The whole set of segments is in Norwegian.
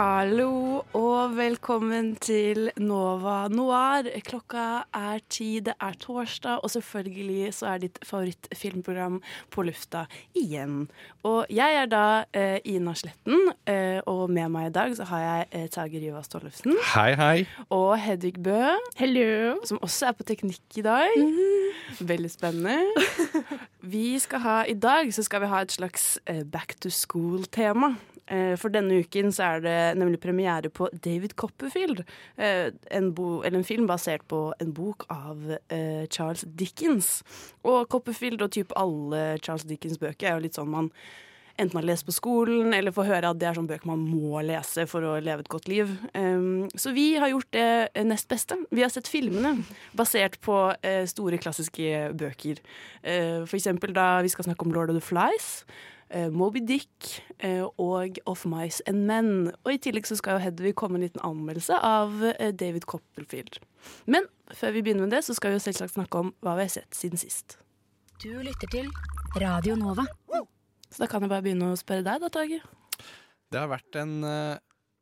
Hallo og velkommen til Nova Noir. Klokka er ti, det er torsdag, og selvfølgelig så er ditt favorittfilmprogram på lufta igjen. Og jeg er da eh, Ina Sletten, eh, og med meg i dag så har jeg eh, Tage Rivas Tollefsen Hei, hei. og Hedvig Bø, Hello. som også er på teknikk i dag. Veldig spennende. Vi skal ha, I dag så skal vi ha et slags eh, back to school-tema. Eh, For denne uken så er det nemlig premiere på David Copperfield. eh, En, bo, en film basert på en bok av eh, Charles Dickens. Og Copperfield og typ alle Charles Dickens bøker er jo litt sånn man enten har lest på skolen, eller får høre at det er sånn bøker man må lese for å leve et godt liv. Um, så vi har gjort det nest beste. Vi har sett filmene basert på uh, store klassiske bøker. Uh, for eksempel da vi skal snakke om Lord of the Flies. Eh, Moby Dick eh, og Of Mice and Men. Og i tillegg så skal jo Hedvig komme en liten anmeldelse av eh, David Copperfield. Men før vi begynner med det, så skal vi jo selvsagt snakke om hva vi har sett siden sist. Du lytter til Radio Nova. Så da kan jeg bare begynne å spørre deg, da, Tage. Det har vært en uh,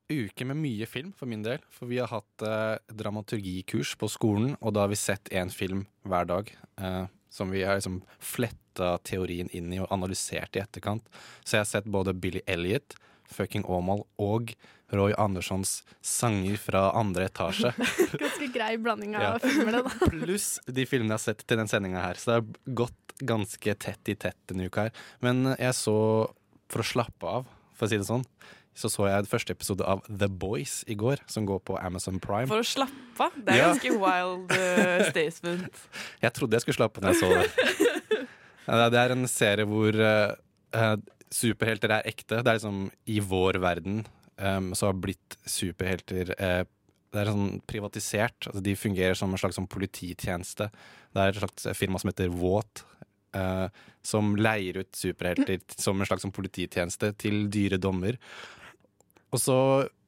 uke med mye film for min del. For vi har hatt eh, dramaturgikurs på skolen, og da har vi sett én film hver dag. eh, som vi har liksom fletta teorien inn i og analysert i etterkant. Så jeg har sett både Billy Elliot, Fucking Aamodt og Roy Anderssons sanger fra andre etasje. Ganske grei blanding av Ja. filmer, det, da. Pluss de filmene jeg har sett til den sendinga her. Så det har gått ganske tett i tett denne uka her. Men jeg så, for å slappe av, for å si det sånn, så så jeg første episode av The Boys i går, som går på Amazon Prime. For å slappe av. Det er Ja. ganske wild uh, statement. Jeg trodde jeg skulle slappe av når jeg så det. Det er en serie hvor eh, superhelter er ekte. Det er liksom i vår verden um, så har blitt superhelter uh, Det er sånn privatisert. Altså, de fungerer som en slags sånn polititjeneste. Det er et slags firma som heter Våt. uh, som leier ut superhelter som en slags sånn polititjeneste til dyre dommer. Og så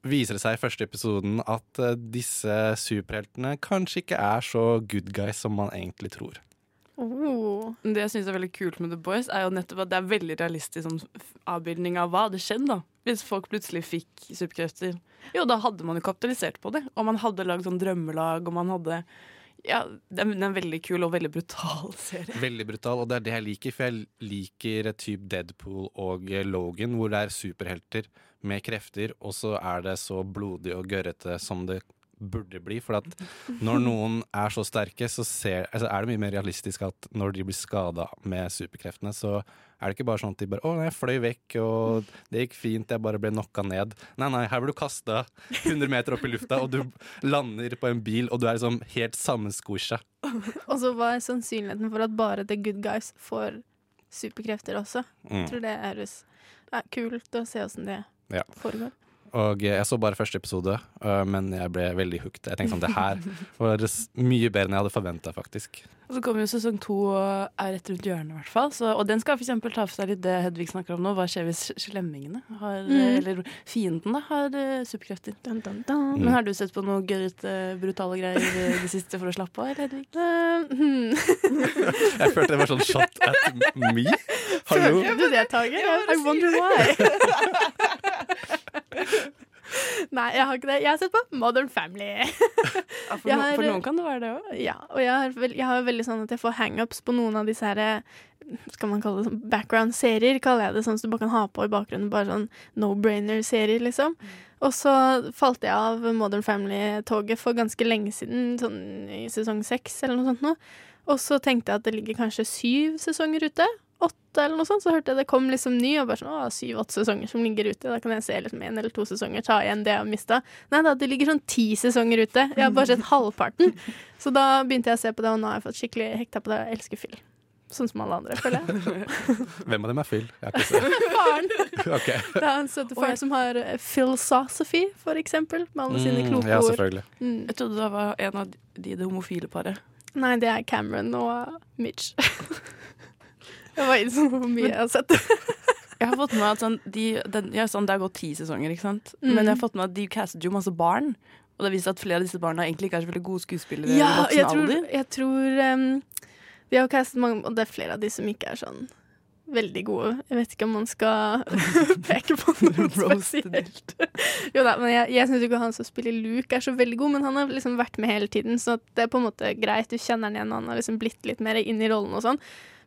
viser det seg i første episoden at uh, disse superheltene kanskje ikke er så good guys som man egentlig tror. Oh. Det jeg syns er veldig kult med The Boys, er jo nettopp at det er veldig realistisk sånn, avbildning av hva hadde skjedd da hvis folk plutselig fikk superkrefter. Jo, da hadde man jo kapitalisert på det, og man hadde lagd sånn drømmelag, og man hadde Ja, det er en veldig kul og veldig brutal serie. Veldig brutal, og det er det jeg liker, for jeg liker typ Deadpool og Logan, hvor det er superhelter med krefter, og så er det så blodig og gørrete som det burde bli. For at når noen er så sterke, så ser, altså er det mye mer realistisk at når de blir skada med superkreftene, så er det ikke bare sånn at de bare 'Å, jeg fløy vekk, og det gikk fint, jeg bare ble knocka ned'. Nei, nei, her blir du kasta 100 meter opp i lufta, og du lander på en bil, og du er liksom helt sammenskosja. Og så hva er sannsynligheten for at bare the good guys får superkrefter også? Mm. Jeg tror det er ja, kult å se åssen det Ja. foregår. Og jeg så bare første episode, øh, men jeg ble veldig hooked. Jeg tenkte sånn, det her var mye bedre enn jeg hadde forventa, faktisk. Og så kommer jo sesong to og er rett rundt hjørnet, i hvert fall. Så, og den skal for eksempel ta for seg litt det Hedvig snakker om nå. Hva skjer hvis slemmingene, har, Mm. eller fienden, da, har eh, superkrefter? Dun, dun, dun. Men har du sett på noe gørrete, brutale greier i det siste for å slappe av, eller Hedvig? Uh, hmm. Jeg følte det var sånn shot at me. Hallo? Følte du det, Tage? I wonder why. Nei, jeg har ikke det. Jeg har sett på Modern Family. Ja, for, no, har- for noen kan det være det òg. Ja, og jeg har, vel, jeg har veldig sånn at jeg får hangups på noen av disse her skal man kalle det sånn background-serier, kaller jeg det. Sånn som du bare kan ha på i bakgrunnen. Bare sånn no-brainer-serier, liksom. Og så falt jeg av Modern Family-toget for ganske lenge siden, sånn i sesong seks eller noe sånt noe. Og så tenkte jeg at det ligger kanskje syv sesonger ute. Åtte eller noe sånt. Så hørte jeg det kom liksom ny, og bare sånn å, syv-åtte sesonger som ligger ute. Da kan jeg se liksom en eller to sesonger, ta igjen det jeg har mista. Nei da, det ligger sånn ti sesonger ute. Jeg har bare sett halvparten. Så da begynte jeg å se på det, og nå har jeg fått skikkelig hekta på det. Jeg elsker Phil. Sånn som alle andre, føler jeg. Hvem av dem er Phil? Jeg har ikke sett. Faren. Ok. Det er en søte far som har eh, philosophy, for eksempel, med alle sine Mm, kloke ja, selvfølgelig. Mm. Jeg trodde det var en av de det homofile paret. Nei, det er Cameron og Mitch. Jeg var inne på hvor mye jeg har sett. Jeg har fått med at sånn, de, den, ja, sånn, Det har gått ti sesonger, ikke sant? Mm. Men jeg har fått med at de castet jo masse barn. Og det viser at flere av disse barna egentlig ikke er så veldig gode skuespillere Ja, jeg tror, jeg tror um, De har castet mange, og det er flere av de som ikke er sånn veldig gode. Jeg vet ikke om man skal peke på noe spesielt. jo da, men jeg, jeg syns ikke han som spiller Luke er så veldig god, men han har liksom vært med hele tiden, så det er på en måte greit. Du kjenner han igjen, og han har liksom blitt litt mer inn i rollen og sånn.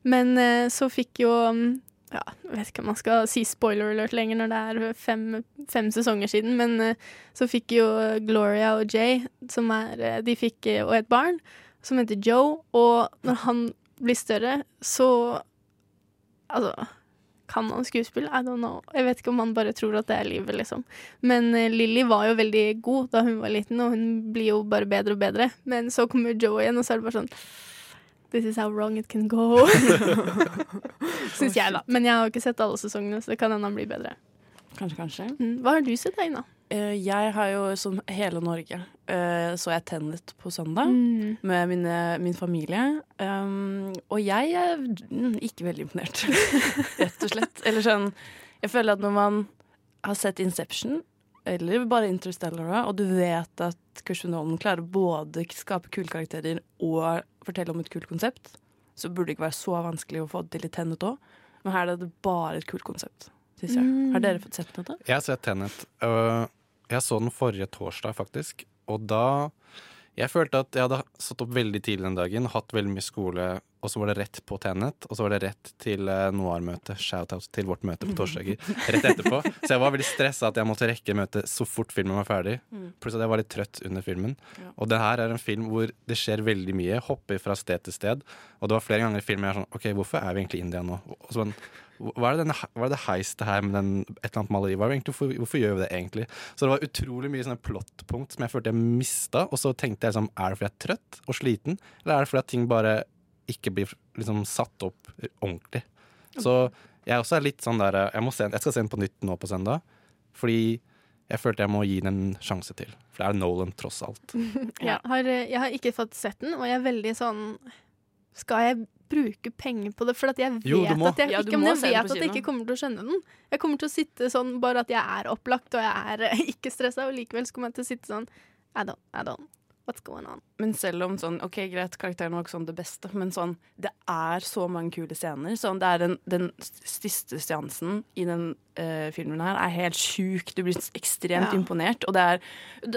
Men eh, så fikk jo um, ja, jeg vet ikke om man skal si spoiler alert lenger når det er fem, fem sesonger siden, men eh, så fikk jo Gloria og Jay, som er eh, De fikk og et barn som heter Joe, og når han blir større, så Altså, kan han skuespill? I don't know. Jeg vet ikke om han bare tror at det er livet, liksom. Men eh, Lilly var jo veldig god da hun var liten, og hun blir jo bare bedre og bedre. Men så kommer Joe igjen, og så er det bare sånn This is how wrong it can go. Syns jeg, da. Men jeg har ikke sett alle sesongene, så det kan hende han blir bedre. Kanskje, kanskje. Mm. Hva har du sett, Aina? Uh, jeg har jo, som hele Norge, uh, så jeg Tennet på søndag Mm. med mine, min familie. Um, og jeg er mm, ikke veldig imponert, rett og slett. Eller sånn Jeg føler at når man har sett Inception, eller bare Interstellar, og du vet at Christian Nolan klarer både skape kule karakterer og fortelle om et kult konsept, så burde det ikke være så vanskelig å få det til i Tenet òg. Men her er det bare et kult konsept, syns jeg. Mm. Har dere fått sett noe? Jeg har sett Tenet. og jeg så den forrige torsdag, faktisk. Og da Jeg følte at jeg hadde stått opp veldig tidlig den dagen, hatt veldig mye skole, og så var det rett på Tenet, og så var det rett til uh, Noir-møte, shout-out til vårt møte på torsdager, rett etterpå. Så jeg var veldig stressa at jeg måtte rekke møtet så fort filmen var ferdig. Mm. Pluss at jeg var litt trøtt under filmen. Og det her er en film hvor det skjer veldig mye, hopper fra sted til sted. Og det var flere ganger i filmen jeg er sånn OK, hvorfor er vi egentlig i India nå? Og så hva er det, denne, hva er det heistet her med den, et eller annet maleri? Er egentlig, hvorfor, hvorfor gjør vi det egentlig? Så det var utrolig mye sånne plottpunkt som jeg følte jeg mista. Og så tenkte jeg sånn, er det fordi jeg er trøtt og sliten, eller er det fordi at ting bare ikke blir liksom satt opp ordentlig? Så jeg også er litt sånn der Jeg, må se, jeg skal se den på nytt nå på søndag, fordi jeg følte jeg må gi den en sjanse til. For det er Nolan, tross alt. Jeg, har, eh, jeg har ikke fått sett den, og jeg er veldig sånn Skal jeg bruke penger på det? For at jeg vet Jo, at jeg, Ja, ikke, men jeg vet at jeg ikke kommer til å skjønne den. Jeg kommer til å sitte sånn bare at jeg er opplagt, og jeg er ikke stressa, og likevel så kommer jeg til å sitte sånn I don't, I don't. What's going on? Men selv om sånn, ok greit, karakteren var ikke sånn det beste, men sånn, det er så mange kule scener. Sånn, det er den, den siste seansen i den uh, filmen her er helt sjuk. Du blir ekstremt Ja. imponert. Og det er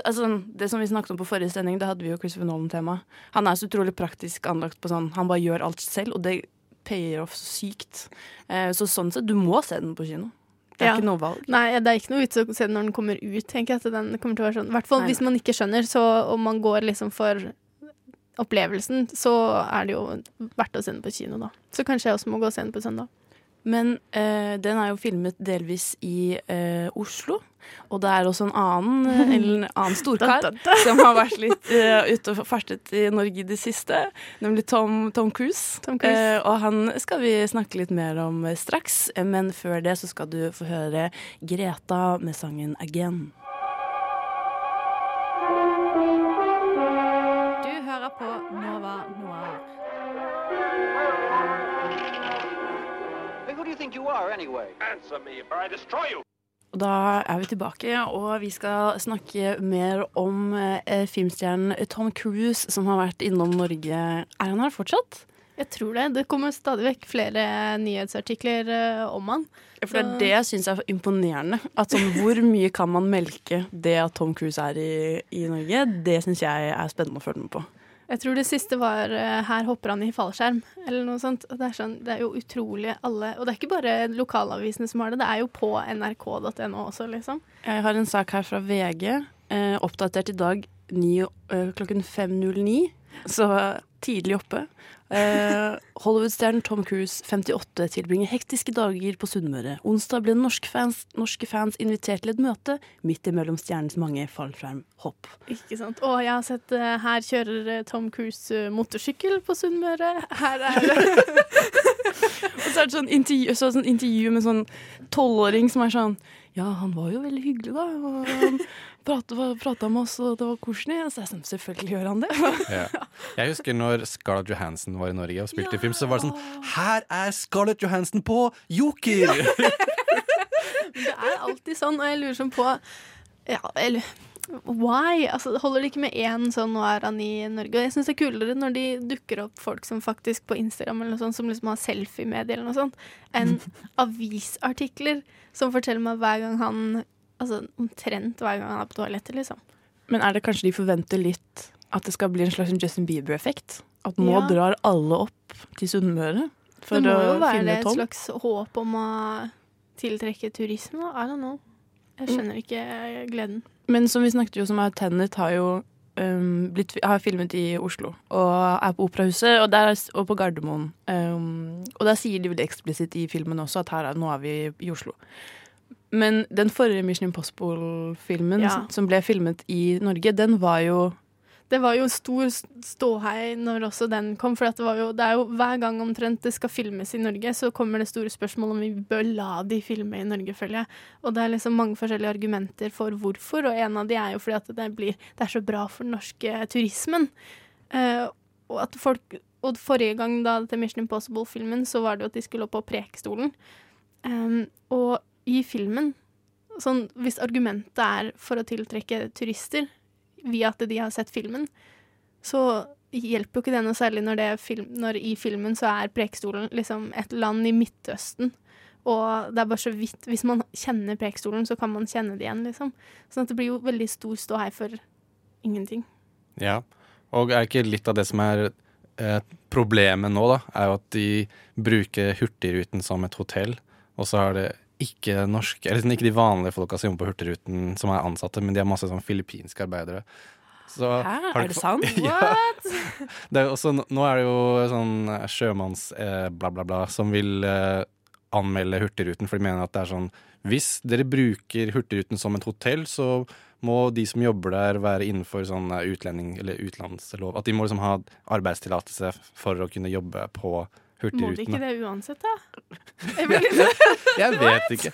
altså, det som vi snakket om på forrige sending, da hadde vi jo Christopher Nolan-tema. Han er så utrolig praktisk anlagt på sånn, han bare gjør alt selv, og det payer off så sykt. Uh, så sånn sett, du må se den på kino. Det er Ja. ikke noe valg. Nei, det er ikke noe vits å se den når den kommer ut, tenker jeg. At den kommer til å være sånn. I hvert fall hvis man ikke skjønner, så om man går liksom for opplevelsen, så er det jo verdt å se den på kino, da. Så kanskje jeg også må gå og se den på søndag. Men eh, den er jo filmet delvis i eh, Oslo. Og det er også en annen, eh, en annen storkar Da, da, da. som har vært litt uh, ute og fartet i Norge i det siste, nemlig Tom, Tom Cruise. Tom Cruise. Uh, og han skal vi snakke litt mer om straks, men før det så skal du få høre Greta med sangen 'Again'. Du hører på Nova Noir. Do you think you are, anyway? Answer me, or I destroy you. Og da er vi tilbake, og vi skal snakke mer om eh, filmstjernen Tom Cruise, som har vært innom Norge. Er han her fortsatt? Jeg tror det. Det kommer stadig vekk flere nyhetsartikler eh, om han. For det er det jeg syns er imponerende. At sånn, Hvor mye kan man melke det at Tom Cruise er i, i Norge? Det syns jeg er spennende å følge med på. Jeg tror det siste var eh, 'Her hopper han i fallskjerm', eller noe sånt. Det, er sånn, det er jo utrolig alle Og det er ikke bare lokalavisene som har det, det er jo på nrk.no også, liksom. Jeg har en sak her fra VG, eh, oppdatert i dag ni, eh, klokken 5.09. Så tidlig oppe. Eh, Hollywood-stjernen Tom Cruise, 58, tilbringer hektiske dager på Sunnmøre. Onsdag ble norske fans, norske fans invitert til et møte midt imellom stjernens mange fallskjermhopp. Ikke sant. Og jeg har sett eh, her kjører eh, Tom Cruise eh, motorsykkel på Sunnmøre. Her er det Og så er det sånn intervju, så sånn intervju med sånn tolvåring som er sånn Ja, han var jo veldig hyggelig, da. Og prata med oss, og det var koselig. Så jeg stemte Selvfølgelig gjør han det. Ja. Jeg husker når Scarlett Johansson var i Norge og spilte film, så var det sånn Her er Scarlett Johansson på Joker! Det er alltid sånn, og jeg lurer sånn på Ja, eller Why? Altså, holder det ikke med én sånn 'nå er han i Norge'? Og jeg syns det er kulere når de dukker opp folk som faktisk på Instagram eller noe sånt, som liksom har selfie-medie eller noe sånt, enn avisartikler som forteller meg hver gang han Altså omtrent hver gang han er på toalettet, liksom. Men er det kanskje de forventer litt at det skal bli en slags Justin Bieber-effekt? At nå Ja. drar alle opp til Sunnmøre for det må jo være et Tom? slags håp om å tiltrekke turisme, da. I don't know. Jeg skjønner ikke gleden. Men som vi snakket jo om, er Tenet har jo um, blitt, har filmet i Oslo og er på Operahuset og, der, og på Gardermoen. Um, og der sier de vel eksplisitt i filmen også at her er, nå er vi i Oslo. Men den forrige Mission Impossible-filmen Ja. som- ble filmet i Norge, den var jo Det var jo en stor ståhei når også den kom, for det, var jo, det er jo hver gang omtrent det skal filmes i Norge, så kommer det store spørsmål om vi bør la de filme i Norge, føler jeg. Og det er liksom mange forskjellige argumenter for hvorfor, og en av de er jo fordi at det, blir, det er så bra for den norske turismen. Uh, og at folk Og forrige gang da til Mission Impossible-filmen, så var det jo at de skulle opp på Prekestolen. Um, og i filmen, sånn, hvis argumentet er for å tiltrekke turister via at de har sett filmen, så hjelper jo ikke det noe særlig når, det er film, når i filmen så er Prekestolen liksom et land i Midtøsten. Og det er bare så vidt Hvis man kjenner Prekestolen, så kan man kjenne det igjen, liksom. Sånn at det blir jo veldig stor ståhei for ingenting. Ja, og er ikke litt av det som er eh, problemet nå, da, er jo at de bruker Hurtigruten som et hotell, og så har det ikke norske, eller liksom ikke de vanlige folka som jobber på Hurtigruten som er ansatte, men de har masse sånn filippinske arbeidere. Så Hæ, har er det sant? What?! ja. Det er også, nå er det jo sånn sjømanns-bla-bla-bla bla som vil eh, anmelde Hurtigruten, for de mener at det er sånn Hvis dere bruker Hurtigruten som et hotell, så må de som jobber der være innenfor sånn eh, utlending- eller utenlandslov. At de må liksom ha arbeidstillatelse for å kunne jobbe på Må de ikke det uansett, da? Jeg Jeg vet ikke.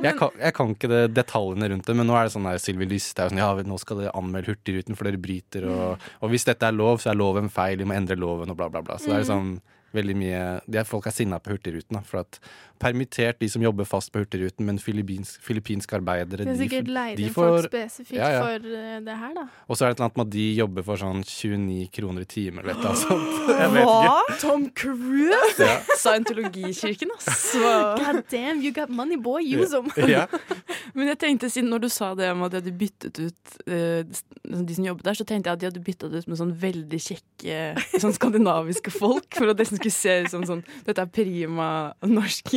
Jeg kan, jeg kan ikke det, detaljene rundt det, men nå er det sånn der Sylvi Lysthaug sånn, ja, nå skal dere anmelde Hurtigruten for dere bryter, og, og hvis dette er lov, så er loven feil, vi må endre loven, og bla, bla, bla. Så det er sånn veldig mye de er, Folk er sinna på Hurtigruten, da, for at permittert de som jobber fast på Hurtigruten, men filippinsk, filippinske arbeidere De er de sikkert får- leid inn folk spesifikt Ja, ja. for eh, det her, da. Og så er det et eller annet med at de jobber for sånn 29 kroner i timen eller noe sånt. Jeg vet ikke. Hva? Tom Cruise? Ja. Scientologikirken, ass. God damn, you got money, boy, use them! Ja. Men jeg tenkte, siden når du sa det om at de hadde byttet ut eh, de som jobbet der, så tenkte jeg at de hadde byttet ut med sånn veldig kjekke sånn skandinaviske folk. For at det skulle se ut som sånn Dette er prima norsk.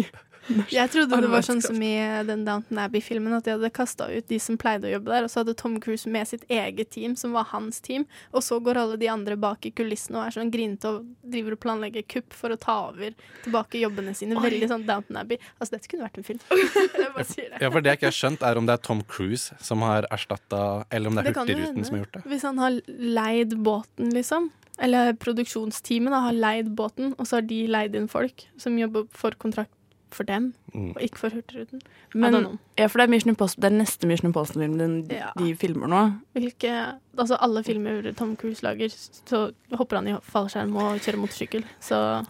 Jeg trodde det var sånn som i den Downton Abbey-filmen, at de hadde kasta ut de som pleide å jobbe der, og så hadde Tom Cruise med sitt eget team, som var hans team, og så går alle de andre bak i kulissene og er sånn grinete og driver og planlegger kupp for å ta over tilbake jobbene sine. Veldig sånn Downton Abbey. Altså, dette kunne vært en film. Jeg bare sier det. Ja, for det jeg ikke har skjønt, er om det er Tom Cruise som har erstatta, eller om det er Det Hurtigruten som har gjort det. Hvis han har leid båten, liksom. Eller produksjonsteamet da, har leid båten, og så har de leid inn folk som jobber for kontrakt for dem, Mm. og ikke for Hurtigruten. Men, ja, for det er, Impossible, det er neste Mission Impossible-filmen de, Ja. de filmer nå. Hvilke, altså alle filmer Tom Cruise lager, så hopper han i fallskjerm og kjører motorsykkel. Så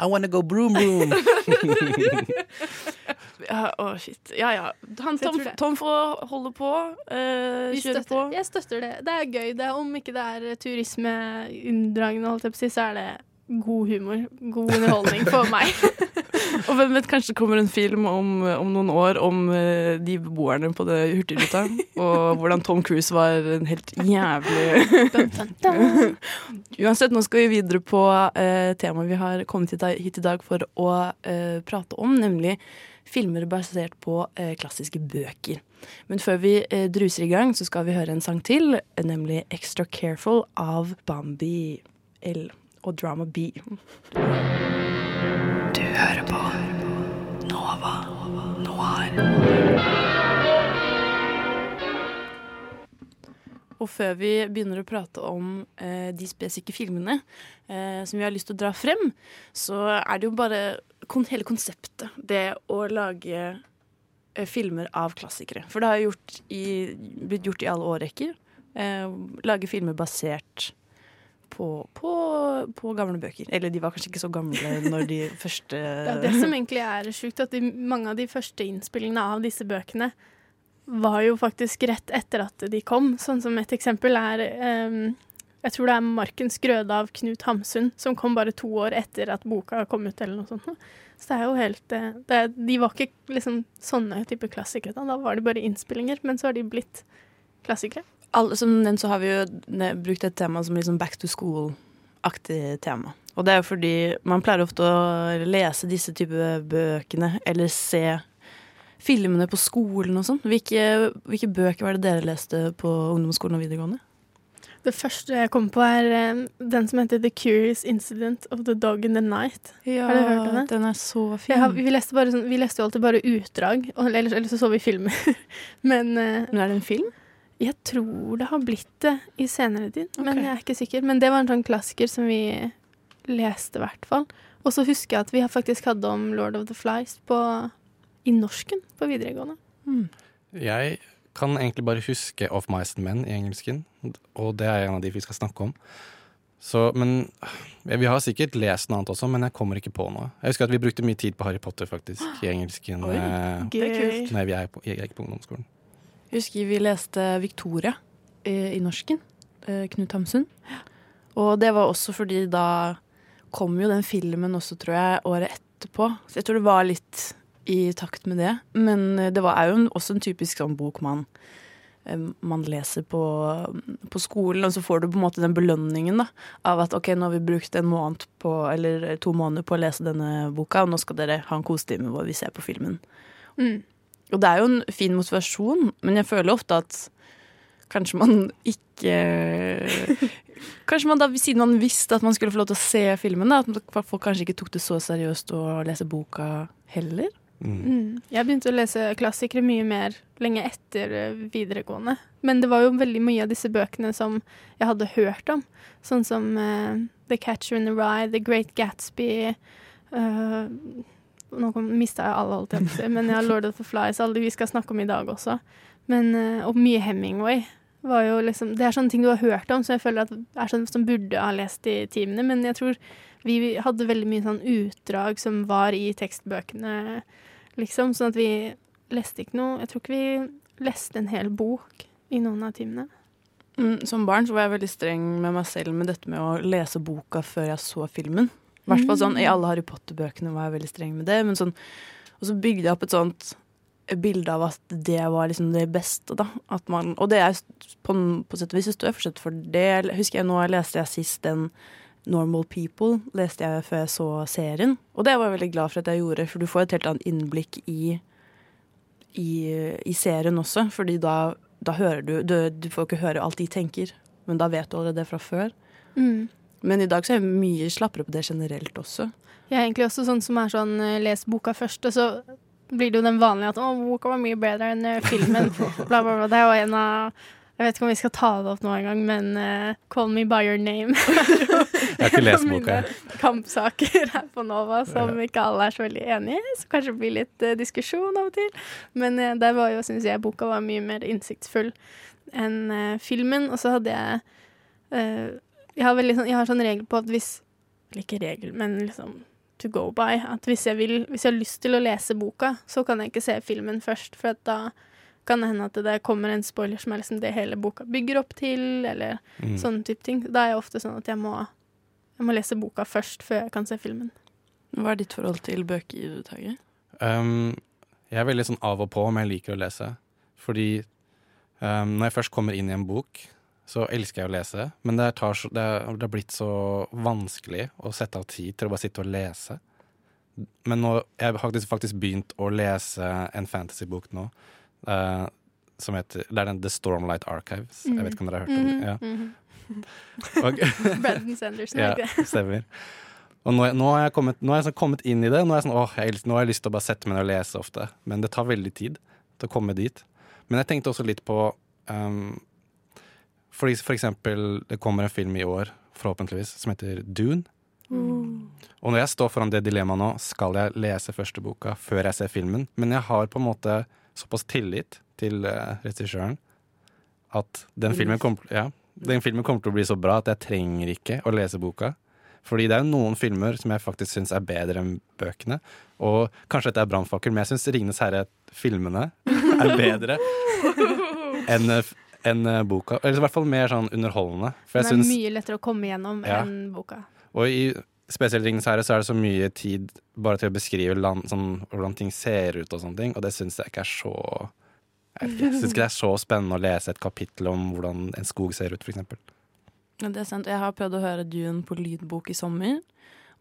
I wanna go broom broom. Ja, oh shit. Ja, ja. Han, Tom. Tom får holde på. eh, vi kjøre på. jeg støtter det. Det er gøy. Det er, om ikke det er turismeunndragende, holdt jeg på å si, så er det god humor. God underholdning for meg. Og hvem vet, kanskje det kommer en film om, om noen år om eh, de beboerne på det Hurtigruta, og hvordan Tom Cruise var en helt jævlig. Uansett, nå skal vi videre på eh, temaet vi har kommet hit, hit i dag for å eh, prate om, nemlig filmer basert på eh, klassiske bøker. Men før vi eh, druser i gang, så skal vi høre en sang til, nemlig 'Extra Careful' av Bambi. L og Drama B. Du hører på Nova Noir. Og før vi begynner å prate om eh, de spesifikke filmene eh, som vi har lyst til å dra frem, så er det jo bare kon hele konseptet, det å lage eh, filmer av klassikere. For det har gjort i, blitt gjort i alle årrekker. Eh, lage filmer basert på, på, på gamle bøker. Eller de var kanskje ikke så gamle når de første Det er det som egentlig er sjukt, at de, mange av de første innspillingene av disse bøkene var jo faktisk rett etter at de kom. Sånn som et eksempel er um, Jeg tror det er 'Markens grøde' av Knut Hamsun, som kom bare to år etter at boka kom ut, eller noe sånt. Så det er jo helt eh, det er, De var ikke liksom sånne type klassikere, da. da var det bare innspillinger, men så har de blitt klassikere. Alle, som nevnt så har vi jo brukt et tema som liksom back to school-aktig tema. Og det er jo fordi man pleier ofte å lese disse type bøkene, eller se filmene på skolen og sånn. Hvilke, hvilke bøker var det dere leste på ungdomsskolen og videregående? Det første jeg kom på, er eh, den som heter 'The Curious Incident of the Dog in the Night'. Ja, har du hørt om den? den er så fin. Har, vi, leste sånn, vi leste jo alltid bare utdrag, og ellers, ellers så så vi filmer. Men eh, Men er det en film? Jeg tror det har blitt det i senere tid, men jeg er ikke sikker. Men det var en sånn klassiker som vi leste, i hvert fall. Og så husker jeg at vi har faktisk hadde om Lord of the Flies på, i norsken på videregående. Jeg kan egentlig bare huske Of Mice and Men i engelsken, og det er en av de vi skal snakke om. Så, men Vi har sikkert lest noe annet også, men jeg kommer ikke på noe. Jeg husker at vi brukte mye tid på Harry Potter faktisk i engelsken. Oi, eh, er kult. Nei, vi er på, jeg gikk på ungdomsskolen. Jeg husker vi leste Victoria eh, i norsken. eh, Knut Hamsun. Og det var også fordi da kom jo den filmen også, tror jeg, året etterpå. Så jeg tror det var litt i takt med det. Men eh, det var, jo også en typisk sånn bok man, man leser på, på skolen, og så får du på en måte den belønningen da, av at ok, nå har vi brukt en måned på, eller to måneder på å lese denne boka, og nå skal dere ha en kosetime hvor vi ser på filmen. Mm. Og det er jo en fin motivasjon, men jeg føler ofte at kanskje man ikke Kanskje man da, siden man visste at man skulle få lov til å se filmen, da, at folk kanskje ikke tok det så seriøst å lese boka heller. Mm. Jeg begynte å lese klassikere mye mer lenge etter videregående. Men det var jo veldig mye av disse bøkene som jeg hadde hørt om. Sånn som uh, The Catcher in the Rye, The Great Gatsby eh, Nå mista jeg alle, holdt jeg på å si, men ja, Lord of the Flies, alle vi skal snakke om i dag også. Men, eh, og mye Hemingway. Var jo liksom, det er sånne ting du har hørt om, som jeg føler at er sånn som burde ha lest i timene. Men jeg tror vi hadde veldig mye sånn utdrag som var i tekstbøkene, liksom. Sånn at vi leste ikke noe Jeg tror ikke vi leste en hel bok i noen av timene. Mm, som barn så var jeg veldig streng med meg selv med dette med å lese boka før jeg så filmen. I hvert fall sånn, I alle Harry Potter-bøkene var jeg veldig streng med det. Men sånn, og så bygde jeg opp et sånt bilde av at det var liksom det beste. da. At man, og det er på, på sett og vis står jeg fortsatt for det. Husker jeg nå leste jeg sist den Normal People leste jeg før jeg så serien. Og det var jeg veldig glad for at jeg gjorde, for du får et helt annet innblikk i, i, i serien også. Fordi da, da hører du, du Du får ikke høre alt de tenker, men da vet du allerede det fra før. Mm. Men i dag så er jeg mye slappere på det generelt også. Jeg er egentlig også sånn som er sånn eh, les boka først, og så blir det jo den vanlige at 'å, boka var mye bedre enn eh, filmen'. bla, bla, bla. Det er jo en av Jeg vet ikke om vi skal ta det opp nå engang, men uh, 'Call Me By Your Name'. Jeg har ikke lest boka. Kampsaker her på Nova som ikke alle er så veldig enig i, så kanskje det blir litt uh, diskusjon av og til. Men uh, der var jo, syns jeg, boka var mye mer innsiktsfull enn filmen. Og så hadde jeg jeg, har veldig sånn, jeg har sånn regel på at hvis Eller ikke regel, men liksom to go by. At hvis jeg, vil, hvis jeg har lyst til å lese boka, så kan jeg ikke se filmen først. For at da kan det hende at det kommer en spoiler som er liksom det hele boka bygger opp til, eller Mm. sånne type ting. Da er jeg ofte sånn at jeg må, jeg må lese boka først før jeg kan se filmen. Hva er ditt forhold til bøker, Tage? Um, jeg er veldig sånn av og på om jeg liker å lese. Fordi um, når jeg først kommer inn i en bok, så elsker jeg å lese. Men det, så, det, er- det har blitt så vanskelig å sette av tid til å bare sitte og lese. Men nå, jeg har faktisk, faktisk begynt å lese en fantasybok nå. Uh, som heter, det er den The Stormlight Archives. Jeg vet ikke om dere har hørt om den? Ja. Mm. Og, Brandon Sanderson, ja, det ikke det? stemmer. Og nå, nå har jeg, kommet, nå har jeg sånn kommet inn i det. Nå, er jeg sånn, åh, jeg, nå har jeg lyst til å bare sette meg ned og lese ofte. Men det tar veldig tid til å komme dit. Men jeg tenkte også litt på um, fordi For eksempel, det kommer en film i år, forhåpentligvis, som heter Dune. Og når jeg står foran det dilemmaet nå, skal jeg lese første boka før jeg ser filmen? Men jeg har på en måte såpass tillit til uh, regissøren at den filmen, kommer, ja, den filmen kommer til å bli så bra at jeg trenger ikke å lese boka. Fordi det er jo noen filmer som jeg faktisk syns er bedre enn bøkene. Og kanskje dette er brannfakkel, men jeg syns 'Ringenes herre'-filmene er bedre enn enn boka. Eller i hvert fall mer sånn underholdende. For jeg Den er synes, mye lettere å komme gjennom Ja. enn boka. og i spesielt Ringens herre så er det så mye tid bare til å beskrive land, sånn, hvordan ting ser ut og sånne ting, og det syns jeg ikke er så Jeg jeg syns ikke det er så spennende å lese et kapittel om hvordan en skog ser ut, for eksempel. Ja, det er sant. Jeg har prøvd å høre Dune på lydbok i sommer.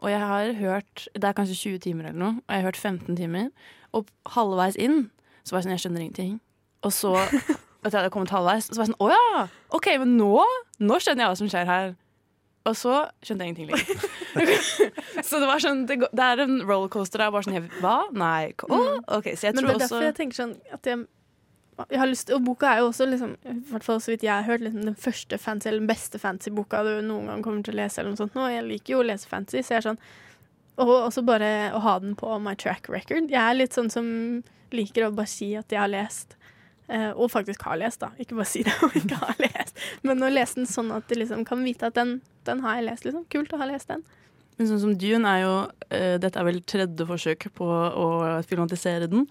Og jeg har hørt Det er kanskje 20 timer eller noe, og jeg har hørt 15 timer. Og halvveis inn så var jeg sånn Jeg skjønner ingenting. Og så, at jeg hadde kommet halvveis, Og så var jeg sånn Å ja! OK, men nå Nå skjønner jeg hva som skjer her. Og så skjønte jeg ingenting lenger. så det var sånn Det, det er en rollercoaster der. Bare sånn jeg, Hva? Nei. Oh, OK. Så jeg Men det er også derfor jeg tenker sånn at jeg, jeg har lyst, Og boka er jo også, liksom, i hvert fall så vidt jeg har hørt, liksom, den første fancy, eller den beste fancy boka du noen gang kommer til å lese. eller noe sånt. Nå, jeg liker jo å lese fancy, så jeg er sånn Og også bare å ha den på my track record. Jeg er litt sånn som liker å bare si at jeg har lest. Eh, og faktisk har lest, da. Ikke bare si det om ikke har lest. Men å lese den sånn at du liksom kan vite at den, den har jeg lest. liksom. Kult å ha lest den. Men sånn som Dune er jo eh, Dette er vel tredje forsøk på å filmatisere den.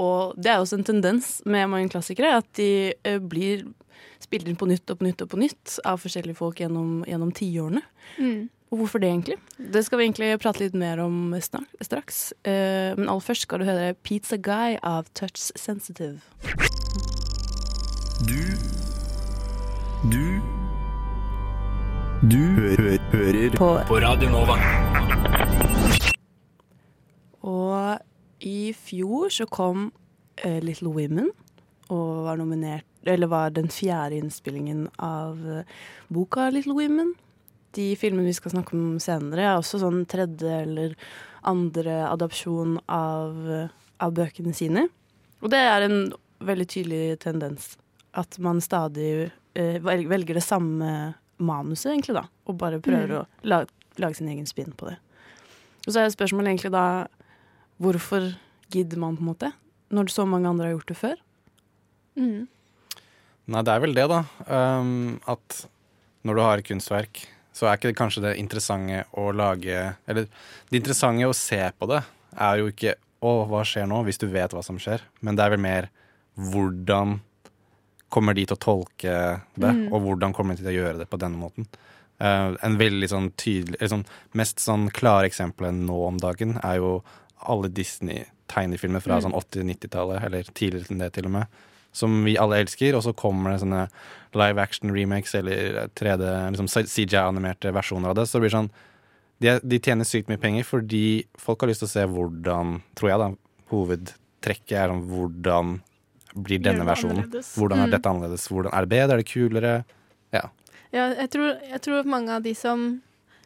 Og det er også en tendens med mange klassikere at de eh, blir spilt inn på nytt og på nytt og på nytt av forskjellige folk gjennom, gjennom tiårene. Mm. Og hvorfor det, egentlig? Det skal vi egentlig prate litt mer om straks. Men aller først skal du høre 'Pizza Guy' av Touch Sensitive. Du Du Du hø hø hører På- på Radio Nova. Og i fjor så kom uh, Little Women og var nominert Eller var den fjerde innspillingen av eh, boka Little Women. De filmene vi skal snakke om senere, er også sånn tredje eller andre adopsjon av, eh, av bøkene sine. Og det er en veldig tydelig tendens. At man stadig eh, velger det samme manuset, egentlig, da. Og bare prøver Mm. å lage, lage sin egen spinn på det. Og så er spørsmålet egentlig da Hvorfor gidder man, på en måte? Når så mange andre har gjort det før? Mm. Nei, det er vel det, da. Um, at når du har et kunstverk, så er ikke det kanskje det interessante å lage Eller det interessante å se på det er jo ikke 'Å, hva skjer nå?' hvis du vet hva som skjer. Men det er vel mer hvordan kommer de til å tolke det, Mm. og hvordan kommer de til å gjøre det på denne måten. Uh, en veldig sånn tydelig eller sånn, Mest sånn klare eksempelet nå om dagen er jo alle Disney-tegnefilmer fra Mm. sånn 80-90-tallet, eller tidligere enn det til og med, som vi alle elsker, og så kommer det sånne live action remakes eller 3D, liksom CJ-animerte versjoner av det. Så det blir sånn de, de tjener sykt mye penger fordi folk har lyst til å se hvordan, tror jeg da, hovedtrekket er om hvordan blir denne versjonen? annerledes. Hvordan er Mm. dette annerledes? Hvordan, er det bedre? Er det kulere? Ja. Ja, jeg tror, jeg tror mange av de som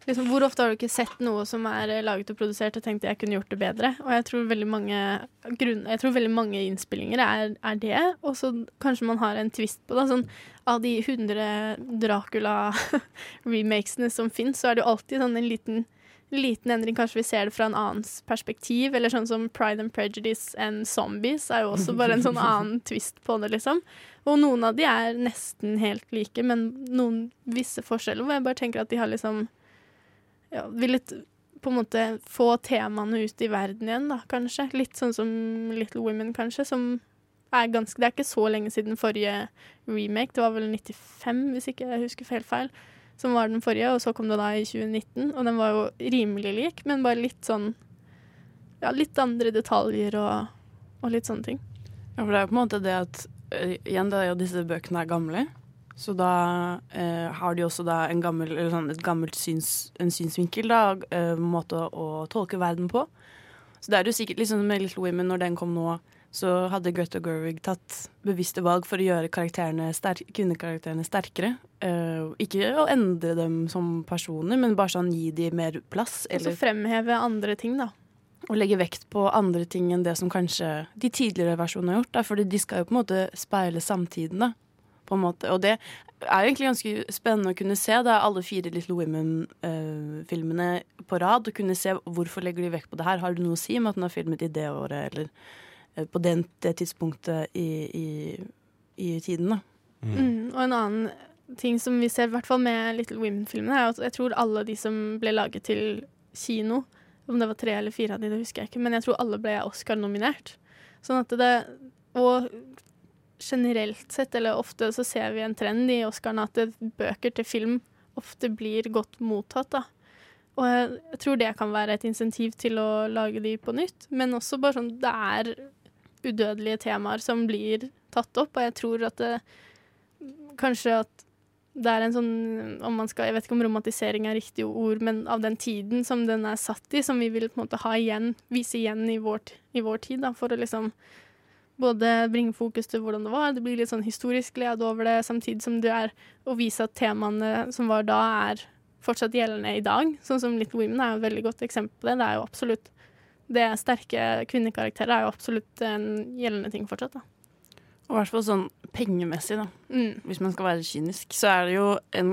liksom, Hvor ofte har du ikke sett noe som er eh, laget og produsert og tenkt jeg kunne gjort det bedre? Og jeg tror veldig mange, grunn, jeg tror veldig mange innspillinger er, er det. Og så kanskje man har en twist på det. Sånn, av de 100 Dracula-remakesene som finnes, så er det jo alltid sånn en liten, liten endring. Kanskje vi ser det fra en annens perspektiv. Eller sånn som Pride and Prejudice and Zombies er jo også bare en sånn annen twist på det, liksom. Og noen av de er nesten helt like, men noen visse forskjeller hvor jeg bare tenker at de har liksom ja, villet på en måte få temaene ut i verden igjen, da, kanskje. Litt sånn som Little Women, kanskje, som er ganske Det er ikke så lenge siden forrige remake. Det var vel 95, hvis ikke jeg husker helt feil, som var den forrige, og så kom det da i 2019, og den var jo rimelig lik, men bare litt sånn Ja, litt andre detaljer og, og litt sånne ting. Ja, for det er jo på en måte det at eh, Igjen, det er jo disse bøkene er gamle. Så da eh, har de også da en gammel, sånn, et gammelt syns, en synsvinkel, da, eh, måte å, å tolke verden på. Så det er jo sikkert liksom med Little Women, når den kom nå, så hadde Greta Gerwig tatt bevisste valg for å gjøre karakterene ster kvinnekarakterene sterkere. Uh, ikke å endre dem som personer, men bare sånn gi dem mer plass. Og så fremheve andre ting, da. Og legge vekt på andre ting enn det som kanskje de tidligere versjonene har gjort. Da, fordi de skal jo på en måte speile samtiden, da. På en måte. Og det er jo egentlig ganske spennende å kunne se da, alle fire Little Women-filmene på rad. Og kunne se hvorfor legger de vekt på det her. Har det noe å si med at den har filmet i det året, eller på den, det tidspunktet i, i, i tiden, da. Mm. Og en annen ting som vi ser, i hvert fall med Little Women-filmene, er at jeg tror alle de som ble laget til kino, om det var tre eller fire av de, det husker jeg ikke, men jeg tror alle ble Oscar-nominert. Sånn at det Og generelt sett, eller ofte, så ser vi en trend i Oscarene at det, bøker til film ofte blir godt mottatt, da. Og jeg, jeg tror det kan være et insentiv til å lage de på nytt, men også bare sånn Det er udødelige temaer som blir tatt opp, og jeg tror at det Kanskje at det er en sånn om man skal, Jeg vet ikke om romantisering er riktig ord, men av den tiden som den er satt i, som vi vil på en måte ha igjen, vise igjen i vår, i vår tid, da, for å liksom både bringe fokus til hvordan det var, det blir litt sånn historisk glede over det, samtidig som det er å vise at temaene som var da, er fortsatt gjeldende i dag. Sånn som Little Women er jo et veldig godt eksempel på det. Det er jo absolutt det sterke kvinnekarakterer er jo absolutt en gjeldende ting fortsatt, da. Og i hvert fall sånn pengemessig, da. Mm. Hvis man skal være kynisk, så er det jo en,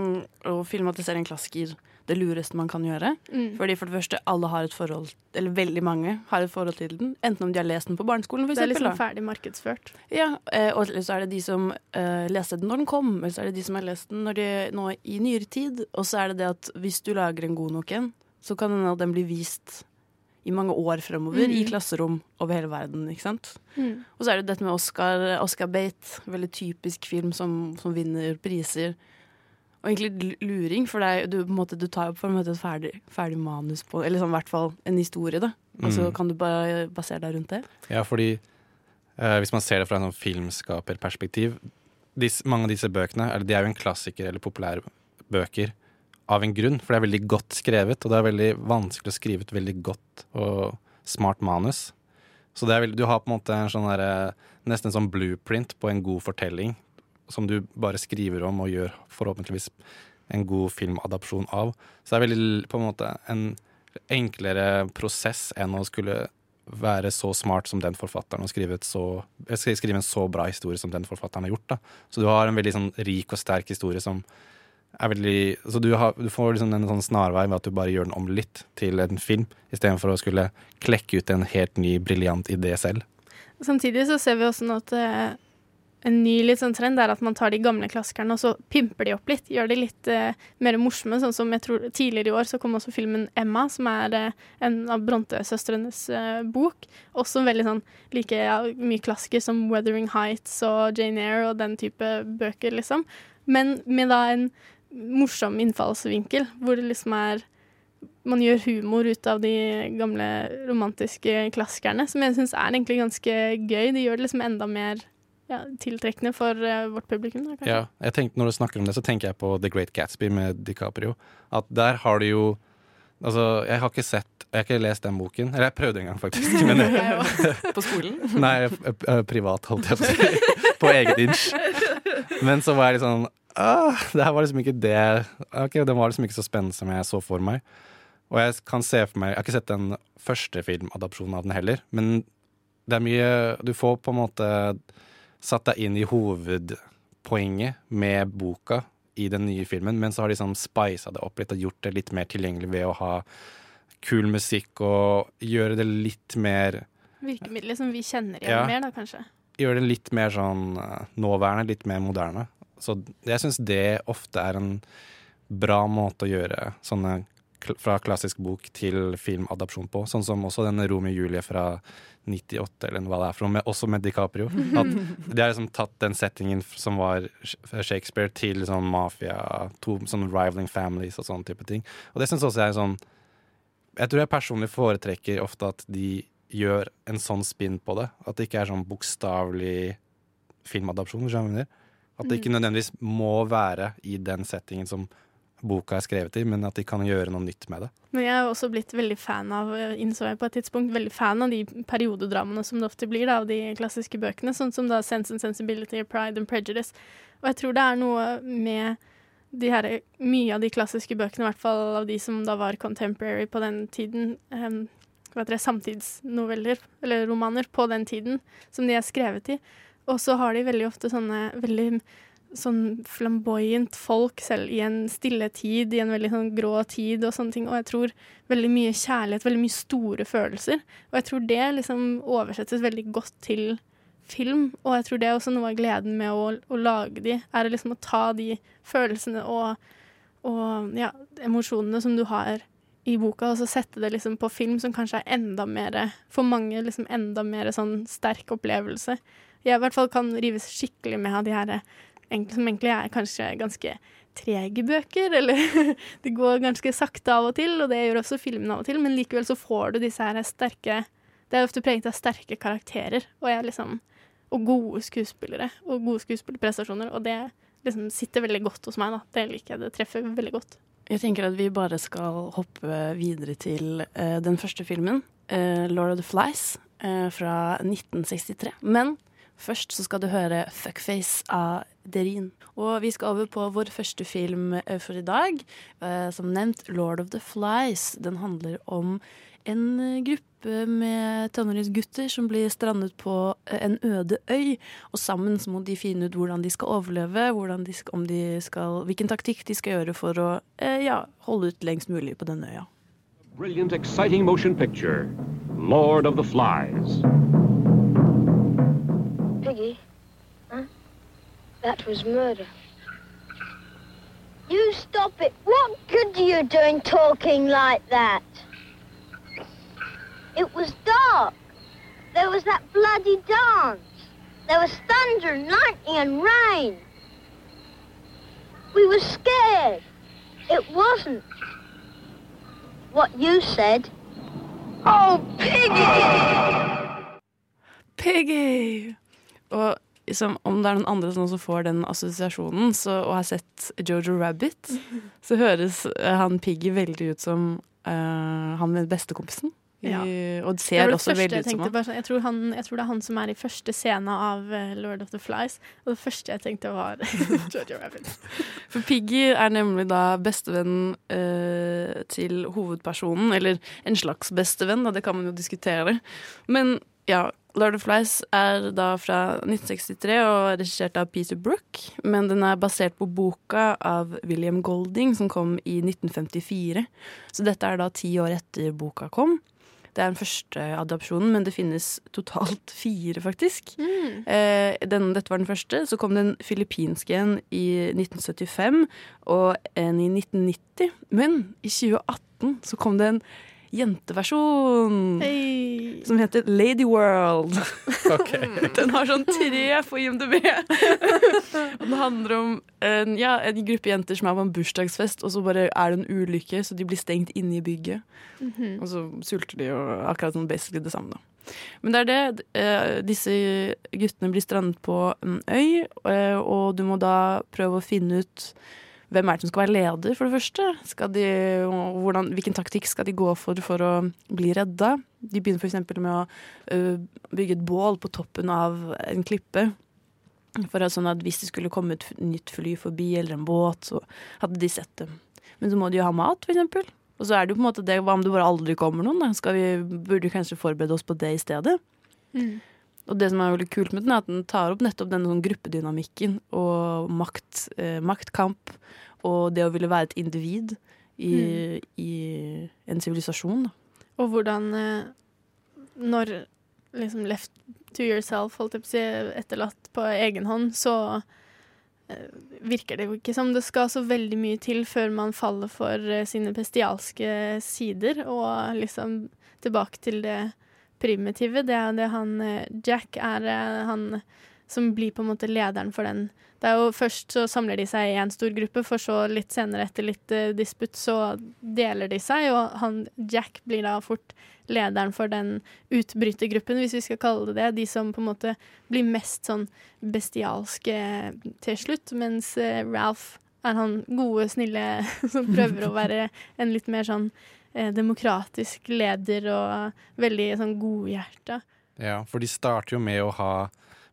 å filmatisere en klassiker det lureste man kan gjøre. Mm. Fordi for det første, alle har et forhold, eller veldig mange har et forhold til den. Enten om de har lest den på barneskolen, for Det er eksempel. liksom ferdig markedsført. Ja, eh, og så er det de som uh, leste den når den kom, eller så er det de som har lest den når de, nå i nyere tid. Og så er det det at hvis du lager en god nok en, så kan den, den bli vist i mange år fremover mm. i klasserom over hele verden. ikke sant? Mm. Og så er det dette med Oscar, Oscar Bate, veldig typisk film som, som vinner priser. Og egentlig luring, for det er, du, på en måte, du tar jo på en måte et ferdig, ferdig manus på Eller sånn, i hvert fall en historie, da. Og så Mm. kan du bare basere deg rundt det. Ja, fordi eh, hvis man ser det fra en sånn filmskaperperspektiv disse, Mange av disse bøkene eller de er jo en klassiker eller populære bøker av en grunn, for det er veldig godt skrevet, og det er veldig vanskelig å skrive et veldig godt og smart manus. Så veldig, du har på en måte en sånn der, nesten en sånn blueprint på en god fortelling, som du bare skriver om og gjør forhåpentligvis en god filmadapsjon av. Så det er veldig på en måte en enklere prosess enn å skulle være så smart som den forfatteren og skrive, så, skrive en så bra historie som den forfatteren har gjort. Da. Så du har en veldig sånn rik og sterk historie som er veldig Så du, har, du får liksom en sånn snarvei ved at du bare gjør den om litt til en film, istedenfor å skulle klekke ut en helt ny, briljant idé selv. Samtidig så ser vi også nå at eh, en ny litt sånn trend er at man tar de gamle klassikerne og så pimper de opp litt. Gjør de litt eh, mer morsomme. Sånn som jeg tror tidligere i år så kom også filmen 'Emma', som er eh, en av Bronte-søstrenes eh, bok. Også veldig sånn like ja, mye klassiker som 'Weathering Heights' og 'Jane Eyre' og den type bøker, liksom. Men med da en morsom innfallsvinkel, hvor det liksom er man gjør humor ut av de gamle romantiske klassikerne, som jeg syns er egentlig ganske gøy. De gjør det liksom enda mer ja, tiltrekkende for eh, vårt publikum. Da. Ja, jeg tenkte, når du snakker om det, så tenker jeg på The Great Gatsby med DiCaprio. At der har du jo Altså, jeg har ikke sett Jeg har ikke lest den boken. Eller jeg prøvde en gang, faktisk. Men, På skolen? Nei, eh, eh, privat, holdt jeg på å si. På eget inch. Men så var jeg litt sånn ah, Det her var liksom ikke det Ok, Den var liksom ikke så spennende som jeg så for meg. Og jeg kan se for meg Jeg har ikke sett den første filmadopsjonen av den heller, men det er mye Du får på en måte satt deg inn i hovedpoenget med boka i den nye filmen, men så har de sånn spisa det opp litt og gjort det litt mer tilgjengelig ved å ha kul musikk og gjøre det litt mer Virkemidler som vi kjenner igjen Ja. mer, da, kanskje. gjøre det litt mer sånn eh, nåværende, litt mer moderne. Så jeg syns det ofte er en bra måte å gjøre sånne fra klassisk bok til filmadopsjon på. Sånn som også denne Romeo og Julie fra 98, eller hva det er for noe, også med DiCaprio. At de har liksom tatt den settingen som var Shakespeare, til liksom mafia, to sånn rivaling families og sånne type ting. Og det syns også jeg er sånn Jeg tror jeg personlig foretrekker ofte at de gjør en sånn spinn på det. At det ikke er sånn bokstavelig filmadopsjon. skjønner jeg mener? At det ikke nødvendigvis må være i den settingen som boka er skrevet i, men at de kan gjøre noe nytt med det. Men jeg er også blitt veldig fan av eh, innså jeg på et tidspunkt, veldig fan av de periodedramaene som det ofte blir, da, av de klassiske bøkene, sånn som da Sense and Sensibility, Pride and Prejudice. Og jeg tror det er noe med de her, mye av de klassiske bøkene, i hvert fall av de som da var contemporary på den tiden, um, hva heter det, samtidsnoveller, eller romaner, på den tiden, som de er skrevet i. Og så har de veldig ofte sånne veldig sånn flamboyant folk selv i en stille tid, i en veldig sånn grå tid og sånne ting. Og jeg tror veldig mye kjærlighet, veldig mye store følelser. Og jeg tror det liksom oversettes veldig godt til film. Og jeg tror det er også noe av gleden med å, å lage de, er liksom å ta de følelsene og, og ja, emosjonene som du har i boka, og så sette det liksom på film, som kanskje er enda mer, for mange, liksom enda mer sånn sterk opplevelse. Jeg i hvert fall kan rives skikkelig med av de her som egentlig er kanskje ganske trege bøker, eller det går ganske sakte av og til, og det gjør også filmen av og til, men likevel så får du disse her sterke Det er ofte preget av sterke karakterer, og, liksom, og gode skuespillere, og gode skuespillerprestasjoner, og det liksom sitter veldig godt hos meg, da. Det liker jeg, det treffer veldig godt. Jeg tenker at vi bare skal hoppe videre til uh, den første filmen, uh, 'Lord of the Flies', uh, fra 1963. Men først så skal du høre 'Fuckface' av Derin. Og vi skal over på vår første film for i dag. som nevnt 'Lord of the Flies'. Den handler om en gruppe med tenåringsgutter som blir strandet på en øde øy. Og sammen må de finne ut hvordan de skal overleve, de skal, de skal, hvilken taktikk de skal gjøre for å ja, holde ut lengst mulig på denne øya. Brilliant, exciting motion picture. Lord of the Flies. Piggy, huh? That was murder. You stop it. What good are you doing talking like that? It was dark. There was that bloody dance. There was thunder and lightning and rain. We were scared. It wasn't what you said. Oh, Piggy! Piggy! Og som, om det er noen andre som får den assosiasjonen så, og har sett Jojo Rabbit, så høres han Piggy veldig ut som uh, han med bestekompisen. Ja. og det ser det også veldig ut som han. Sånn, jeg tror, han. jeg tror, det er han som er i første scene av uh, Lord of the Flies. Og det første jeg tenkte, var Jojo Rabbit. For Piggy er nemlig da bestevenn uh, til hovedpersonen. Eller en slags bestevenn, da, det kan man jo diskutere. Men ja, Lord of Flies er da fra 1963 og regissert av Peter Brook. Men den er basert på boka av William Golding som kom i 1954. Så dette er da ti år etter boka kom. Det er den første adopsjonen, men det finnes totalt fire, faktisk. Mm. Eh, den, dette var den første. Så kom den filippinske en i 1975 og en i 1990. Men i 2018 så kom det en jenteversjon hey. som heter Lady World. Okay. Den har sånn tre på IMDb. og den handler om en, ja, en gruppe jenter som er på en bursdagsfest, og så bare er det en ulykke, så de blir stengt inne i bygget. Mm -hmm. Og så sulter de, og akkurat sånn basically det samme. da. Men det er det. Eh, disse guttene blir strandet på en øy, eh, og du må da prøve å finne ut hvem er det som skal være leder, for det første? De, hvordan, hvilken taktikk skal de gå for for å bli redda? De begynner f.eks. med å uh, bygge et bål på toppen av en klippe. For at sånn at Hvis det skulle komme et nytt fly forbi eller en båt, så hadde de sett dem. Men så må de jo ha mat, f.eks. Og så er det jo på en måte det, hva om det bare aldri kommer noen? Da? Skal vi, burde vi kanskje forberede oss på det i stedet? Mm. Og det som er veldig kult med den, er at den tar opp nettopp denne sånn gruppedynamikken og makt, eh, maktkamp og det å ville være et individ i, mm. i en sivilisasjon. Og hvordan eh, Når liksom left to yourself, holdt jeg på å si, etterlatt på egen hånd, så eh, virker det jo ikke som det skal så veldig mye til før man faller for eh, sine bestialske sider, og liksom tilbake til det primitive. Det er det han Jack er han som blir på en måte lederen for den. Det er jo Først så samler de seg i en stor gruppe, for så litt senere, etter litt uh, disputt, så deler de seg, og han Jack blir da fort lederen for den utbrytergruppen, hvis vi skal kalle det det. De som på en måte blir mest sånn bestialske til slutt, mens uh, Ralph er han gode, snille som prøver å være en litt mer sånn uh, demokratisk leder og veldig sånn godhjerta. Ja, for de starter jo med å ha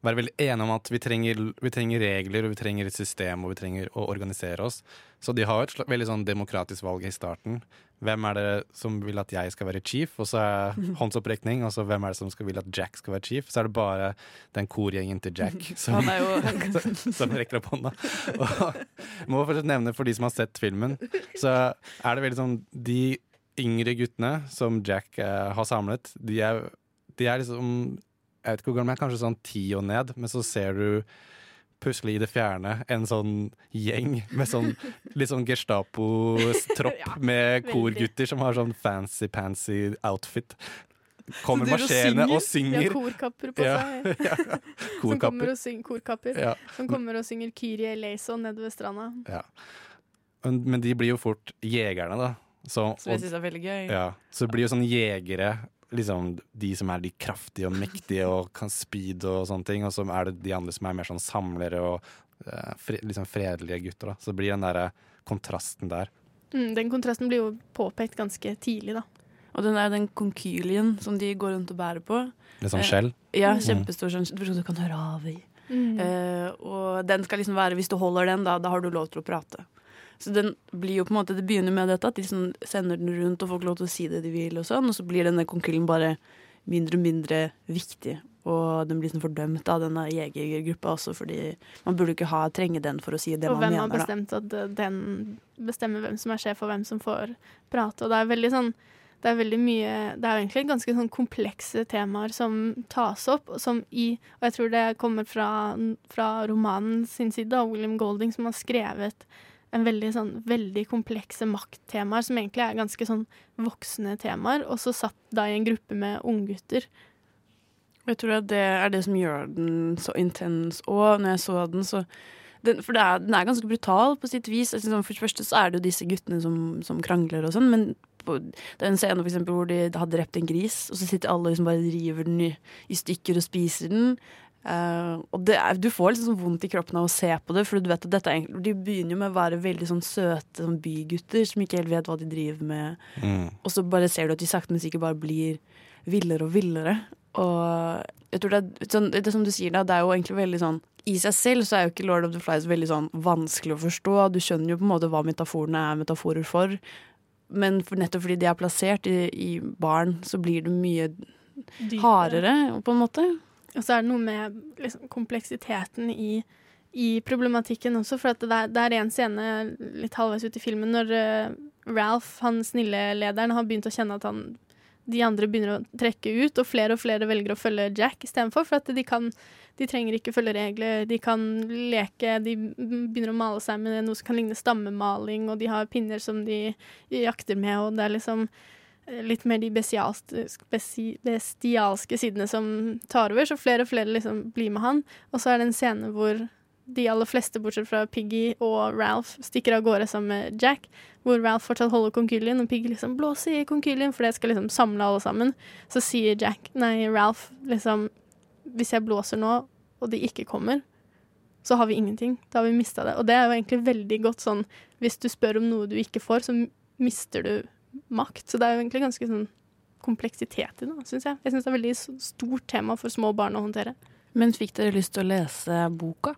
være veldig enige om at vi trenger, vi trenger regler og vi trenger et system og vi trenger å organisere oss. Så de har et veldig sånn demokratisk valg i starten. Hvem er det som vil at jeg skal være chief? Og så er håndsopprekning. Og så hvem er det som skal vil at Jack skal være chief? Så er det bare den korgjengen til Jack som, jo som rekker opp hånda. Og må fortsatt nevne for de som har sett filmen, så er det veldig sånn De yngre guttene som Jack eh, har samlet, de er, de er liksom Jeg vet ikke hvor gammel jeg er, kanskje sånn ti og ned, men så ser du plutselig i det fjerne en sånn gjeng med sånn litt sånn Gestapo-tropp Ja, med korgutter som har sånn fancy-pansy outfit. Kommer og marsjerende og De synger. har korkapper på Ja, seg. ja. Som kommer Korkapper. Ja. Som kommer og synger Kyrie eleison nede ved stranda. Ja. Men men de blir jo fort jegerne, da. Så, Som jeg syns er veldig gøy. Ja, så det blir jo sånn jegere, liksom de som er de kraftige og mektige og kan speed og sånne ting, og så er det de andre som er mer sånn samlere og uh, liksom fredelige gutter, da. Så det blir den derre kontrasten der. Mm, den kontrasten blir jo påpekt ganske tidlig, da. Og den er den konkylien som de går rundt og bærer på. Litt sånn Eh. Ja, Mm. kjempestor sånn du kan høre av i. Mm. Eh, og den skal liksom være Hvis du holder den, da, da har du lov til å prate. Så den blir jo på en måte Det begynner med dette, at de sånn sender den rundt og får lov til å si det de vil, og sånn, og så blir denne konkurren bare mindre og mindre viktig. Og den blir sånn fordømt av denne jegergruppa også, fordi man burde ikke ha, trenge den for å si det og man hvem har bestemt Da. at eh, den bestemmer hvem som er sjef, og hvem som får prate. Og det er veldig sånn det er veldig mye Det er jo egentlig ganske sånn komplekse temaer som tas opp, og som i Og jeg tror det kommer fra, fra romanen sin side, av William Golding, som har skrevet en veldig sånn veldig komplekse makttemaer, som egentlig er ganske sånn voksne temaer, og så satt da i en gruppe med unggutter. Jeg tror at det er det som gjør den så intens. Og når jeg så den, så den, For er, den er ganske brutal på sitt vis. Altså, sånn, for det første så er det jo disse guttene som, som krangler og sånn, men på, det er en scene for eksempel, hvor de har drept en gris, og så sitter alle og liksom bare river den i, i stykker og spiser den. Eh, og det er, du får liksom sånn vondt i kroppen av å se på det, for du vet at dette er de begynner jo med å være veldig sånn søte sånn bygutter som ikke helt vet hva de driver med. Mm. Og så bare ser du at de sakte, men sikkert bare blir villere og villere. Og jeg tror det er, sånn, det er som du sier da, det er jo egentlig veldig sånn I seg selv så er jo ikke Lord of the Flies veldig sånn vanskelig å forstå. Du skjønner jo på en måte hva metaforene er metaforer for. Men for, nettopp fordi de er plassert i, i barn, så blir det mye Dypere. hardere, på en måte. Og så er det noe med liksom, kompleksiteten i, i problematikken også. For det, er, det er en scene litt halvveis ut i filmen når uh, Ralph, han snille lederen, har begynt å kjenne at han, de andre begynner å trekke ut, og flere og flere velger å følge Jack istedenfor. For at de kan de trenger ikke følge regler, de kan leke, de begynner å male seg med noe som kan ligne stammemaling, og de har pinner som de jakter med, og det er liksom litt mer de bestialske sidene som tar over, så flere og flere liksom blir med han. Og så er det en scene hvor de aller fleste, bortsett fra Piggy og Ralph, stikker av gårde sammen med Jack, hvor Ralph fortsatt holder konkylien, og Piggy liksom blåser i konkylien, for det skal liksom samle alle sammen. Så sier Jack, nei, Ralph, liksom Hvis jeg blåser nå, og de ikke kommer, så har vi ingenting. Da har vi mista det. Og det er jo egentlig veldig godt sånn Hvis du spør om noe du ikke får, så mister du makt. Så det er jo egentlig ganske sånn kompleksitet i det, syns jeg. Jeg syns det er veldig stort tema for små barn å håndtere. Men fikk dere lyst til å lese boka?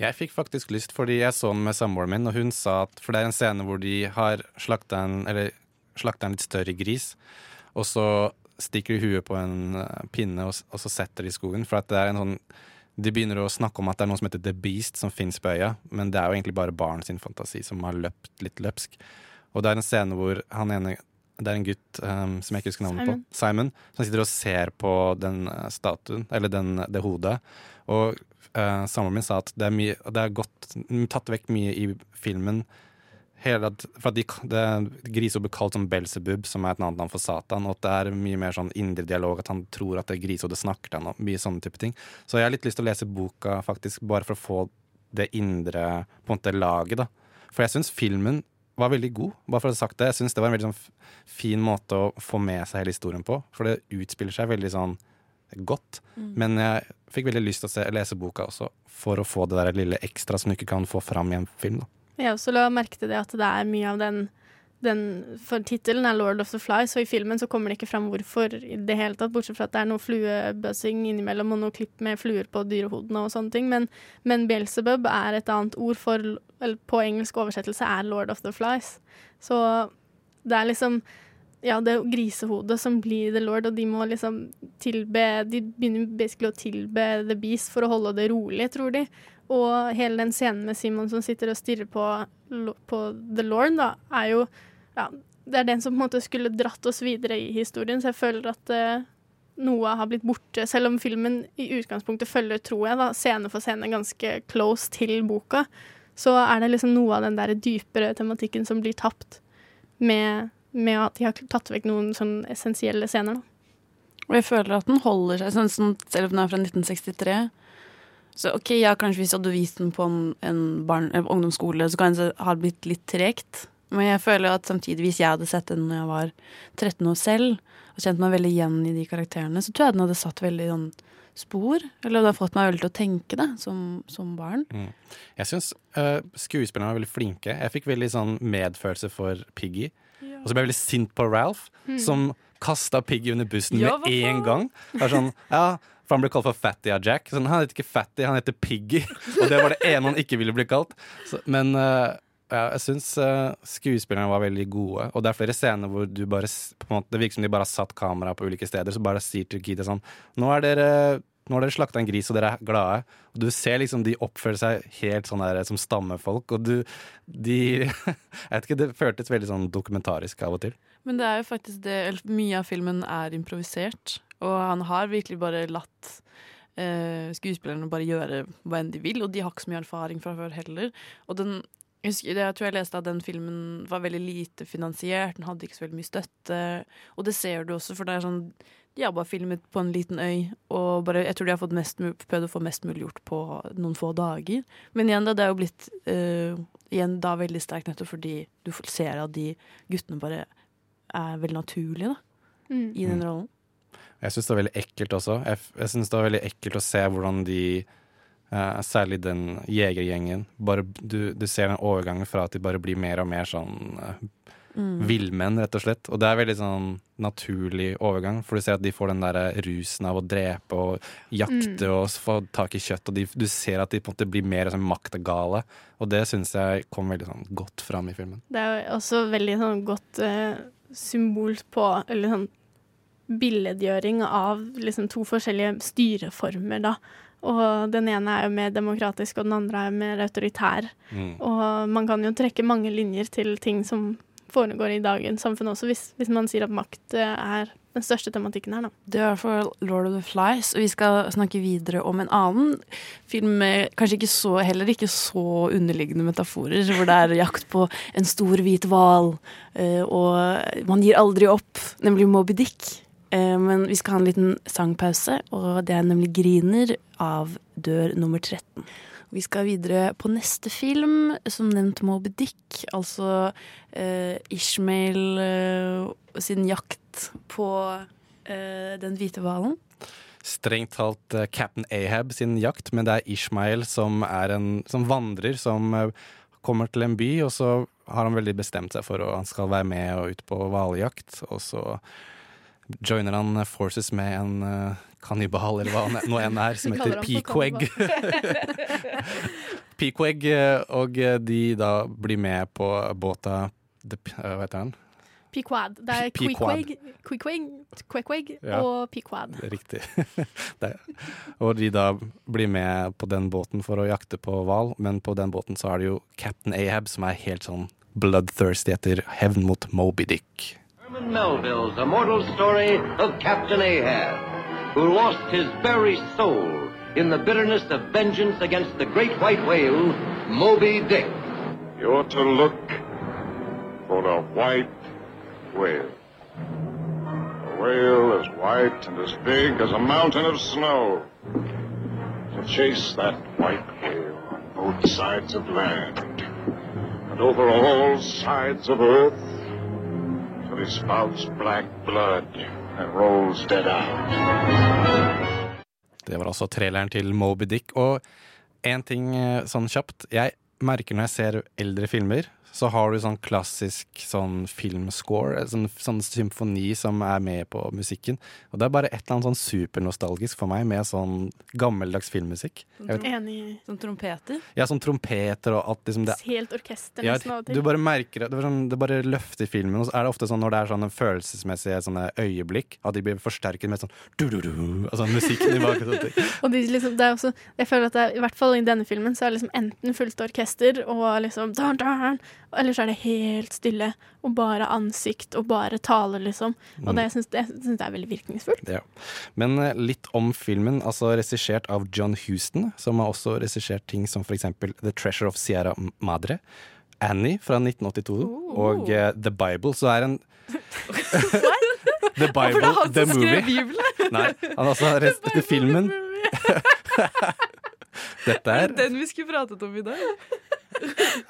Jeg fikk faktisk lyst fordi jeg så den med samboeren min, og hun sa at For det er en scene hvor de har slakta en, eller slakta en litt større gris, og så stikker de huet på en eh, pinne, og, og så setter de i skogen. For at det er en sånn De begynner å snakke om at det er noe som heter The Beast som fins på øya, men det er jo egentlig bare barn sin fantasi som har løpt litt løpsk. Og det er en scene hvor han ene det er en gutt um, som jeg ikke husker navnet Simon. på, Simon, som sitter og ser på den eh, statuen, eller den, det hodet. Og uh, samboeren min sa at det er, mye, det er godt tatt vekk mye i filmen. Hele, for at de, det, Griso blir kalt som Belzebub, som er et annet navn for Satan. Og at det er mye mer sånn indre dialog, at han tror at det grisehodet snakker til. Og mye sånne type ting. Så jeg har litt lyst til å lese boka, faktisk, bare for å få det indre på en måte laget. da. For jeg syns filmen var veldig god, bare for å ha sagt det. Jeg synes det var en veldig sånn fin måte å få med seg hele historien på. For det utspiller seg veldig sånn godt. Mm. Men jeg fikk veldig lyst til å se, lese boka også, for å få det der lille ekstra som du ikke kan få fram i en film. da. Jeg også la merke til det at det er mye av den, den For tittelen er 'Lord of the Flies', og i filmen så kommer det ikke fram hvorfor i det hele tatt, bortsett fra at det er noe fluebuzzing innimellom og noe klipp med fluer på dyrehodene og sånne ting. Men, men Beelzebub er et annet ord for Eller på engelsk oversettelse er 'Lord of the Flies'. Så det er liksom ja, det er grisehodet som blir the lord, og de må liksom tilbe De begynner basically å tilbe the beast for å holde det rolig, tror de. Og hele den scenen med Simon som sitter og stirrer på, på the lord, da, er jo Ja, det er den som på en måte skulle dratt oss videre i historien, så jeg føler at uh, noe har blitt borte. Selv om filmen i utgangspunktet følger, tror jeg, da, scene for scene ganske close til boka, så er det liksom noe av den der dypere tematikken som blir tapt med, med at de har tatt vekk noen sånn essensielle scener. Da. Og jeg føler at den holder seg, sånn, selv om den er fra 1963. Så ok, ja, kanskje hvis jeg hadde vist den på en, en barn, en ungdomsskole, så kanskje det hadde blitt litt tregt. Men jeg føler at samtidig, hvis jeg hadde sett den når jeg var 13 år selv, og kjent meg veldig igjen i de karakterene, så tror jeg den hadde satt veldig sånn spor. Eller det har fått meg veldig til å tenke det, som, som barn. Mm. Jeg syns uh, skuespillerne var veldig flinke. Jeg fikk veldig sånn medfølelse for Piggy. Og så ble jeg veldig sint på Ralph, Mm. som kasta Piggy under bussen Ja, med en gang. Det er sånn, ja, for Han ble kalt for Fatty av Jack. Sånn, han heter ikke Fatty, han heter Piggy. Og det var det ene han ikke ville bli kalt. Så, men uh, ja, jeg syns uh, skuespillerne var veldig gode. Og det er flere scener hvor du bare måte, Det virker som de bare har satt kamera på ulike steder, så bare sier til Kid sånn Nå er dere nå har dere slakta en gris, og dere er glade. Og du ser liksom de oppfører seg helt sånn der som stammefolk. Og du De Jeg vet ikke, det føltes veldig sånn dokumentarisk av og til. Men det er jo faktisk det Mye av filmen er improvisert, og han har virkelig bare latt eh, skuespillerne bare gjøre hva enn de vil, og de har ikke så mye erfaring fra før heller. Og den jeg, tror jeg leste at den filmen var veldig lite finansiert, den hadde ikke så veldig mye støtte, og det ser du også, for det er sånn de har bare filmet på en liten øy, og bare, jeg tror de har fått mest, prøvd å få mest mulig gjort på noen få dager. Men igjen, da, det er jo blitt uh, igjen da veldig sterkt nettopp fordi du ser at de guttene bare er veldig naturlige da, Mm. i den rollen. Jeg syns det var veldig ekkelt også. Jeg, jeg synes det var veldig ekkelt å se hvordan de Uh, Særlig den jegergjengen. Bare, du, du ser den overgangen fra at de bare blir mer og mer sånn uh, Mm. villmenn, rett og slett. Og det er veldig sånn naturlig overgang, for du ser at de får den der rusen av å drepe og jakte Mm. og få tak i kjøtt, og de, du ser at de på en måte blir mer sånn maktgale. Og det syns jeg kom veldig sånn godt fram i filmen. Det er også veldig sånn godt uh, symbol på Eller sånn billedgjøring av liksom to forskjellige styreformer, da. Og den ene er jo mer demokratisk, og den andre er mer autoritær. Mm. Og man kan jo trekke mange linjer til ting som foregår i dagens samfunn også, hvis, hvis man sier at makt eh, er den største tematikken her, da. Det er i hvert fall Lord of the Flies, og vi skal snakke videre om en annen film med kanskje ikke så, heller ikke så underliggende metaforer, hvor det er jakt på en stor hvit hval, eh, og man gir aldri opp, nemlig Moby Dick. Eh, Men vi skal ha en liten sangpause, og det er nemlig 'Griner' av dør nummer 13. Vi skal videre på neste film, som nevnt Moby Dick, altså eh, Ishmael eh, sin jakt på eh, den hvite hvalen. strengt talt eh, Captain Ahab sin jakt, men det er Ishmael som, er en, som vandrer, som eh, kommer til en by, og så har han veldig bestemt seg for at han skal være med og ut på hvaljakt, og så joiner han forces med en uh, kannibal, eller hva han nå enn er, som heter Pequeg. Pequeg, eh, og eh, de da blir med på båta The, Hva heter den? Pequad. Det er Pe- Queequeg, Queequeg, Queequeg Ja. og Pequad. Riktig. Og de da blir med på den båten for å jakte på hval, men på den båten så er det jo Captain Ahab som er helt sånn bloodthirsty etter hevn mot Moby Dick. Herman Melville's immortal story of Captain Ahab, who lost his very soul in the bitterness of vengeance against the great white whale, Moby Dick. You're to look for the white whale. A whale as white and as big as a mountain of snow. To chase that white whale on both sides of land and over all sides of earth till he spouts black blood and rolls dead out. Det var altså traileren til Moby Dick. Og én ting eh, sånn kjapt. Jeg merker når jeg ser eldre filmer, så har du sånn klassisk sånn filmscore, sånn, sånn symfoni som er med på musikken. Og det er bare et eller annet sånn supernostalgisk for meg med sånn gammeldags filmmusikk. Enig. Sånn trompeter? Ja, sånn trompeter og alt liksom det Helt orkester nesten av og til. du bare merker det. Sånn, det bare løfter filmen. Og så er det ofte sånn når det er sånne følelsesmessige sånne øyeblikk, at de blir forsterket med sånn du-du-du, altså musikken i bakgrunnen. og de liksom, det er også, jeg føler at det er, I hvert fall i denne filmen så er det liksom enten fullt orkester og liksom dun, dun, Eller så er det helt stille og bare ansikt og bare tale, liksom. Og det, jeg syns jeg synes det er veldig virkningsfullt. Ja. Men eh, litt om filmen, altså regissert av John Huston, som har også regissert ting som eksempel The Treasure of Sierra Madre, Annie fra 1982 og uh, The Bible, så er en The Bible, det The Movie. Bibelen? Nei, han har også regissert filmen. Dette er Den vi skulle pratet om i dag.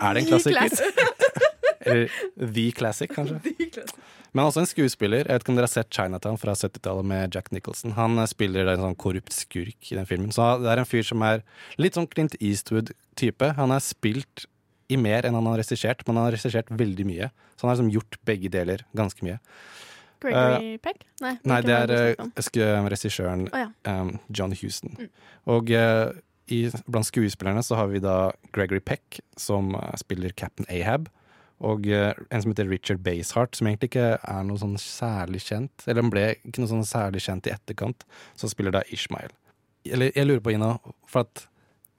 Er det en klassiker? Eller The Classic, kanskje? Men også en skuespiller. Jeg vet ikke om dere har sett Chinatown fra 70-tallet med Jack Nicholson. Han eh, spiller en sånn korrupt skurk i den filmen. Så det er en fyr som er litt sånn Clint Eastwood-type. Han har spilt i mer enn han har regissert, men han har regissert veldig mye. Så han har liksom gjort begge deler ganske mye. Gregory Eh, Peck? Nei, Nei, det er sku- regissøren oh, ja. um, John Houston. Mm. Og eh, i, blant skuespillerne så har vi da Gregory Peck, som eh, spiller Captain Ahab. Og eh, en som heter Richard Basehart, som egentlig ikke er noe sånn særlig kjent. Eller han ble ikke noe sånn særlig kjent i etterkant, så spiller da Ishmael. Eller jeg lurer på, Ina, for at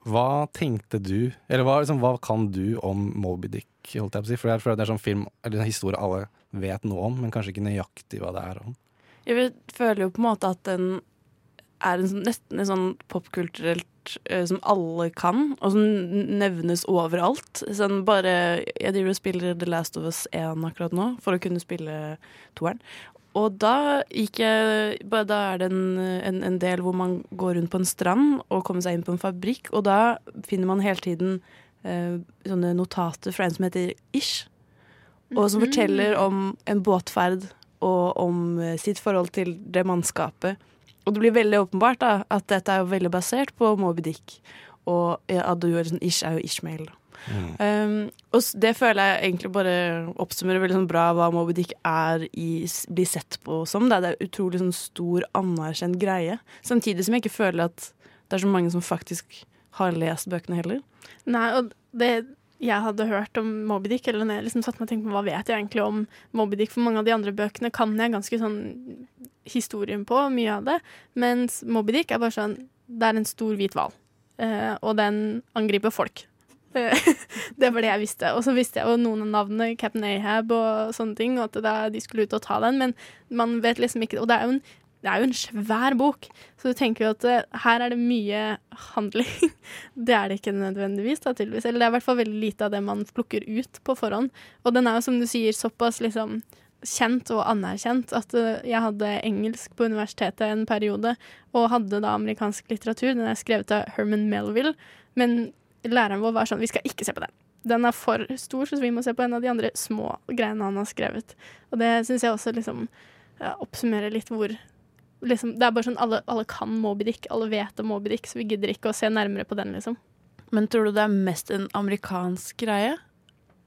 hva tenkte du, eller hva, liksom, hva kan du om Moby Dick, holdt jeg på å si? For jeg føler det er sånn film, eller en historie alle vet noe om, men kanskje ikke nøyaktig hva det er om. Jeg føler jo på en måte at den er en, sånn- nesten en sånn popkulturelt eh, som alle kan, og som nevnes overalt. Sånn bare Jeg driver og spiller The Last of Us 1 akkurat nå, for å kunne spille toeren. Og da gikk jeg Da er det en, en, en del hvor man går rundt på en strand og kommer seg inn på en fabrikk, og da finner man hele tiden eh, sånne notater fra en som heter Ish, og som Mhm. forteller om en båtferd og om eh, sitt forhold til det mannskapet. Og det blir veldig åpenbart da, at dette er jo veldig basert på Moby Dick. Og ja, at du er sånn, Ish er jo Ishmael. Mm. Um, og det føler jeg egentlig bare oppsummerer veldig sånn bra hva Moby Dick er i, blir sett på som. Det er, det er utrolig sånn stor, anerkjent greie. Samtidig som jeg ikke føler at det er så mange som faktisk har lest bøkene heller. Nei, og det jeg hadde hørt om Moby Dick, eller når jeg liksom satt meg og tenkte på hva vet jeg egentlig om Moby Dick, for mange av de andre bøkene kan jeg ganske sånn historien på, mye av det, mens Moby Dick er bare sånn Det er en stor hvit hval, eh, og den angriper folk. Det var det jeg visste. Og så visste jeg jo noen av navnene, Captain Ahab og sånne ting, og at de skulle ut og ta den, men man vet liksom ikke Og det er jo en er jo en svær bok, så du tenker jo at eh, her er det mye handling. det er det ikke nødvendigvis, da, tydeligvis. Eller det er i hvert fall veldig lite av det man plukker ut på forhånd. Og den er jo, som du sier, såpass liksom kjent og anerkjent at eh, jeg hadde engelsk på universitetet en periode, og hadde da amerikansk litteratur. Den er skrevet av Herman Melville, men læreren vår var sånn Vi skal ikke se på den. Den er for stor, så vi må se på en av de andre små greiene han har skrevet. Og det syns jeg også liksom oppsummerer litt hvor liksom, Det er bare sånn alle, alle kan Moby Dick, alle vet om Moby Dick, så vi gidder ikke å se nærmere på den, liksom. Men tror du det er mest en amerikansk greie?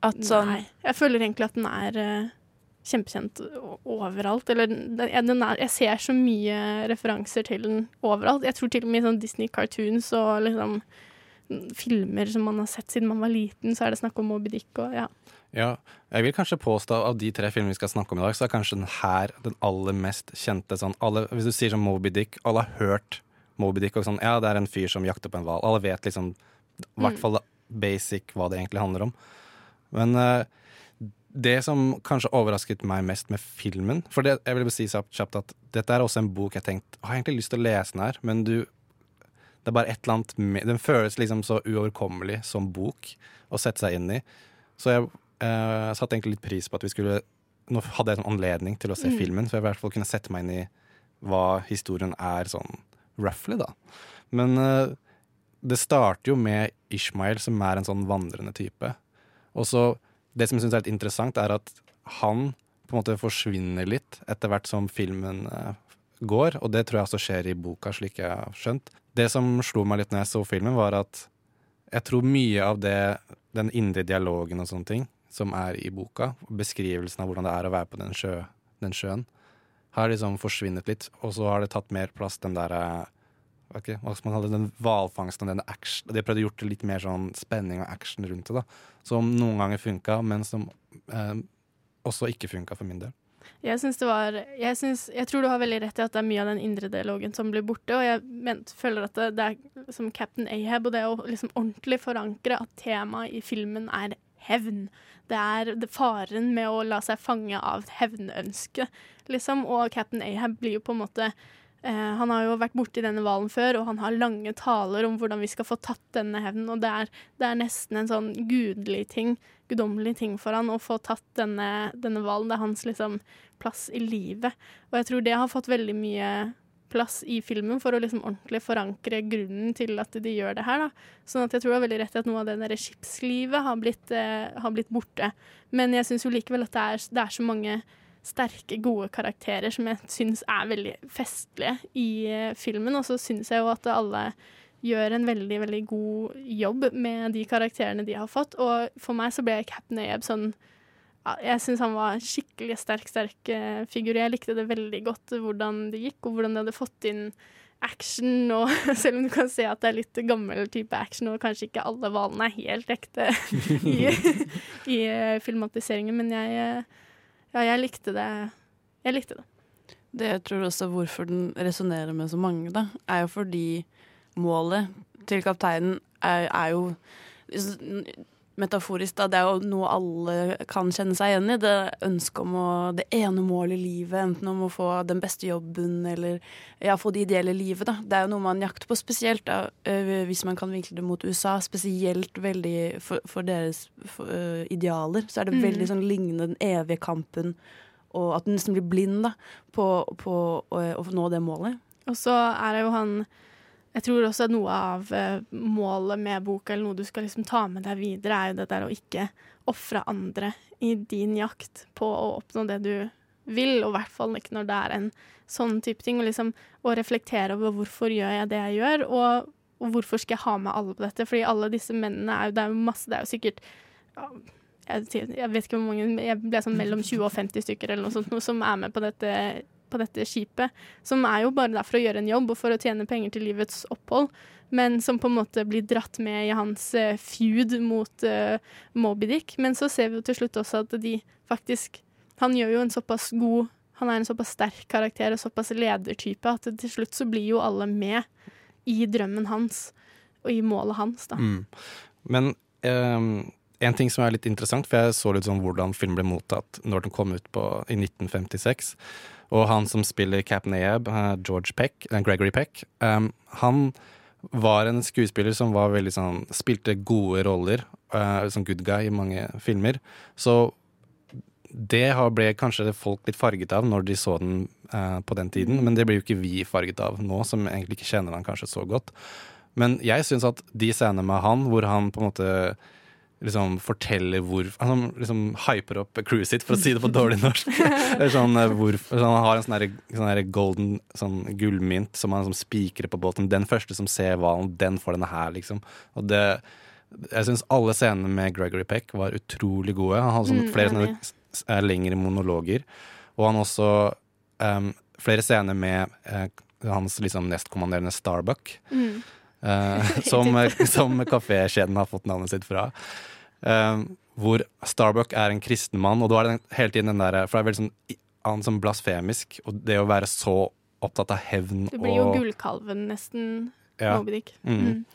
At sånn Nei. Jeg føler egentlig at den er eh, kjempekjent overalt. Eller den, den er, jeg ser så mye referanser til den overalt. Jeg tror til og med i sånn Disney cartoons og liksom mm, filmer som man har sett siden man var liten, så er det snakk om Moby Dick og ja. Ja, jeg vil kanskje påstå av de tre filmene vi skal snakke om i dag, så er kanskje den her den aller mest kjente sånn alle, Hvis du sier sånn Moby Dick, alle har hørt Moby Dick og sånn Ja, det er en fyr som jakter på en hval. Alle vet liksom i hvert Mm. basic hva det egentlig handler om. Men eh, det som kanskje overrasket meg mest med filmen For det, jeg vil bare si kjapt at dette er også en bok jeg tenkte Har jeg egentlig lyst til å lese den her, men du Det er bare et eller annet med Den føles liksom så uoverkommelig som bok å sette seg inn i. Så jeg eh, satte egentlig litt pris på at vi skulle Nå hadde jeg en anledning til å se Mm. filmen, så jeg i hvert fall kunne sette meg inn i hva historien er sånn roughly, da. Men eh, det starter jo med Ishmael, som er en sånn vandrende type. Og så Det som jeg syns er litt interessant, er at han på en måte forsvinner litt etter hvert som filmen eh, går, og det tror jeg også skjer i boka, slik jeg har skjønt. Det som slo meg litt når jeg så filmen, var at jeg tror mye av det, den indre dialogen og sånne ting, som er i boka, beskrivelsen av hvordan det er å være på den, sjø, den sjøen, har liksom forsvinnet litt. Og så har det tatt mer plass den der hva skal man hadde den hvalfangsten og den action. De prøvde å gjort litt mer sånn spenning og action rundt det, da. Som noen ganger funka, men som eh, også ikke funka for min del. Jeg synes det var jeg, synes, jeg tror du har veldig rett i at det er mye av den indre dialogen som blir borte. Og jeg ment, føler at det, det er som Captain Ahab, og det å liksom ordentlig forankre at temaet i filmen er hevn. Det er det faren med å la seg fange av hevnønsket, liksom. Og Captain Ahab blir jo på en måte eh, Han har jo vært borti denne hvalen før, og han har lange taler om hvordan vi skal få tatt denne hevnen. Og det er, det er nesten en sånn gudelig ting, guddommelig ting for han å få tatt denne, denne hvalen. Det er hans liksom plass i livet. Og jeg tror det har fått veldig mye plass i filmen for å liksom ordentlig forankre grunnen til at de gjør det her. Da. Sånn at jeg tror det er veldig rett i at noe av det der skipslivet har blitt, eh, har blitt borte. Men jeg syns jo likevel at det er, det er så mange sterke, gode karakterer som jeg syns er veldig festlige i eh, filmen. Og så syns jeg jo at alle gjør en veldig, veldig god jobb med de karakterene de har fått. Og for meg så ble Captain Ayeb sånn Jeg syns han var en skikkelig sterk, sterk eh, figur. Jeg likte det veldig godt hvordan det gikk, og hvordan de hadde fått inn action. Og selv om du kan se at det er litt gammel type action, og kanskje ikke alle hvalene er helt ekte i, i eh, filmatiseringen, men jeg, ja, jeg likte det. Jeg likte det. Det jeg tror også hvorfor den resonnerer med så mange, da, er jo fordi målet til kapteinen er, er jo metaforisk, da. Det er jo noe alle kan kjenne seg igjen i. Det ønsket om å, det ene målet i livet, enten om å få den beste jobben eller ja, få det ideelle livet, da. Det er jo noe man jakter på, spesielt da, øh, hvis man kan vinkle det mot USA. Spesielt veldig for, for deres for, uh, idealer. Så er det Mm. veldig sånn lignende den evige kampen, og at du nesten blir blind da, på, på å, å nå det målet. Og så er det jo han Jeg tror også at noe av eh, målet med boka, eller noe du skal liksom ta med deg videre, er jo det der å ikke ofre andre i din jakt på å oppnå det du vil, og i hvert fall ikke når det er en sånn type ting. Og liksom å reflektere over hvorfor gjør jeg det jeg gjør, og, og hvorfor skal jeg ha med alle på dette? Fordi alle disse mennene er jo Det er jo masse Det er jo sikkert ja, jeg, vet ikke hvor mange Jeg ble sånn mellom 20 og 50 stykker eller noe sånt noe, som er med på dette på dette skipet, som er jo bare der for å gjøre en jobb og for å tjene penger til livets opphold, men som på en måte blir dratt med i hans eh, feud mot uh, Moby Dick. Men så ser vi jo til slutt også at de faktisk Han gjør jo en såpass god Han er en såpass sterk karakter og såpass ledertype at til slutt så blir jo alle med i drømmen hans og i målet hans, da. Mm. Men ehm, en ting som er litt interessant, for jeg så litt sånn hvordan film ble mottatt når den kom ut på, i 1956. Og han som spiller Captain Ahab, eh, George Peck, eh, Gregory Peck, um, han var en skuespiller som var veldig sånn Spilte gode roller uh, som good guy i mange filmer. Så det ble kanskje folk litt farget av når de så den uh, på den tiden, men det blir jo ikke vi farget av nå, som egentlig ikke kjenner han kanskje så godt. Men jeg syns at de scenene med han, hvor han på en måte liksom forteller hvor Han liksom hyper opp crewet sitt, for å si det på dårlig norsk. Er sånn, eh, hvor, sånn, han har en sånn sånn golden sånn gullmynt som han liksom spikrer på båten. Den første som ser hvalen, den får denne her, liksom. Og det Jeg syns alle scenene med Gregory Peck var utrolig gode. Han hadde sånn Mm, flere sånne s- eh, lengre monologer. Og han også um, flere scener med uh, hans liksom nestkommanderende Starbuck. Mm. Uh, som, som kafékjeden har fått navnet sitt fra. Eh, hvor Starbuck er en kristen mann, og da er det hele tiden den der For det er veldig sånn han som blasfemisk, og det å være så opptatt av hevn Du blir jo og gullkalven, nesten, Ja. Moby Dick. Mm. Mm.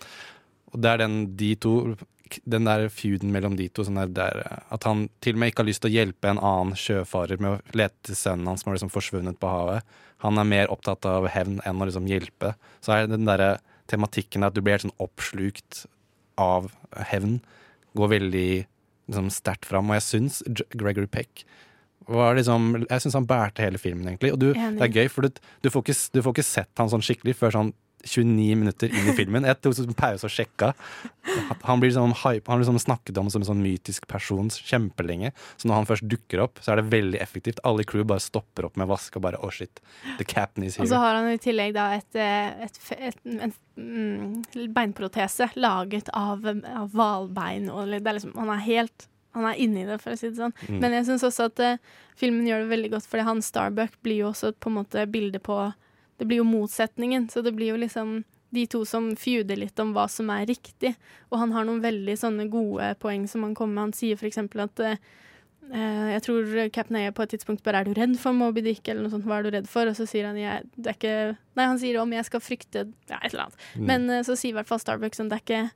Og det er den de to Den der feuden mellom de to sånn der, der, At han til og med ikke har lyst til å hjelpe en annen sjøfarer med å lete til sønnen hans som har liksom forsvunnet på havet. Han er mer opptatt av hevn enn å liksom hjelpe. Så er den derre tematikken at du blir helt sånn oppslukt av hevn, går veldig liksom, sterkt fram. Og jeg syns Gregory Peck var liksom Jeg syns han bærte hele filmen, egentlig. Og du, det er gøy, for du, du, får ikke, du får ikke sett han sånn skikkelig før sånn 29 minutter inn i filmen. Jeg tok en pause og sjekka. Han blir sånn hype, han blir sånn snakket om som en sånn mytisk person kjempelenge. Så når han først dukker opp, så er det veldig effektivt. Alle i crew bare stopper opp med vask og bare oh shit, the captain is Og så har han i tillegg da et, et, et, et, en mm, beinprotese laget av, av hvalbein. liksom, han er helt han er inni det, for å si det sånn. Mm. Men jeg syns også at uh, filmen gjør det veldig godt, fordi han Starbuck blir jo også på en måte bildet på Det blir jo motsetningen, så det blir jo liksom de to som feuder litt om hva som er riktig. Og han har noen veldig sånne gode poeng som han kommer med. Han sier eksempel at eh, Eh, jeg tror Captain A på et tidspunkt bare 'Er du redd for Moby Dick?' eller noe sånt. 'Hva er du redd for?' Og så sier han jeg, det er ikke Nei, han sier om jeg skal frykte Ja, et eller annet. Mm. Men eh, så sier i hvert fall Starbucks at 'Det er ikke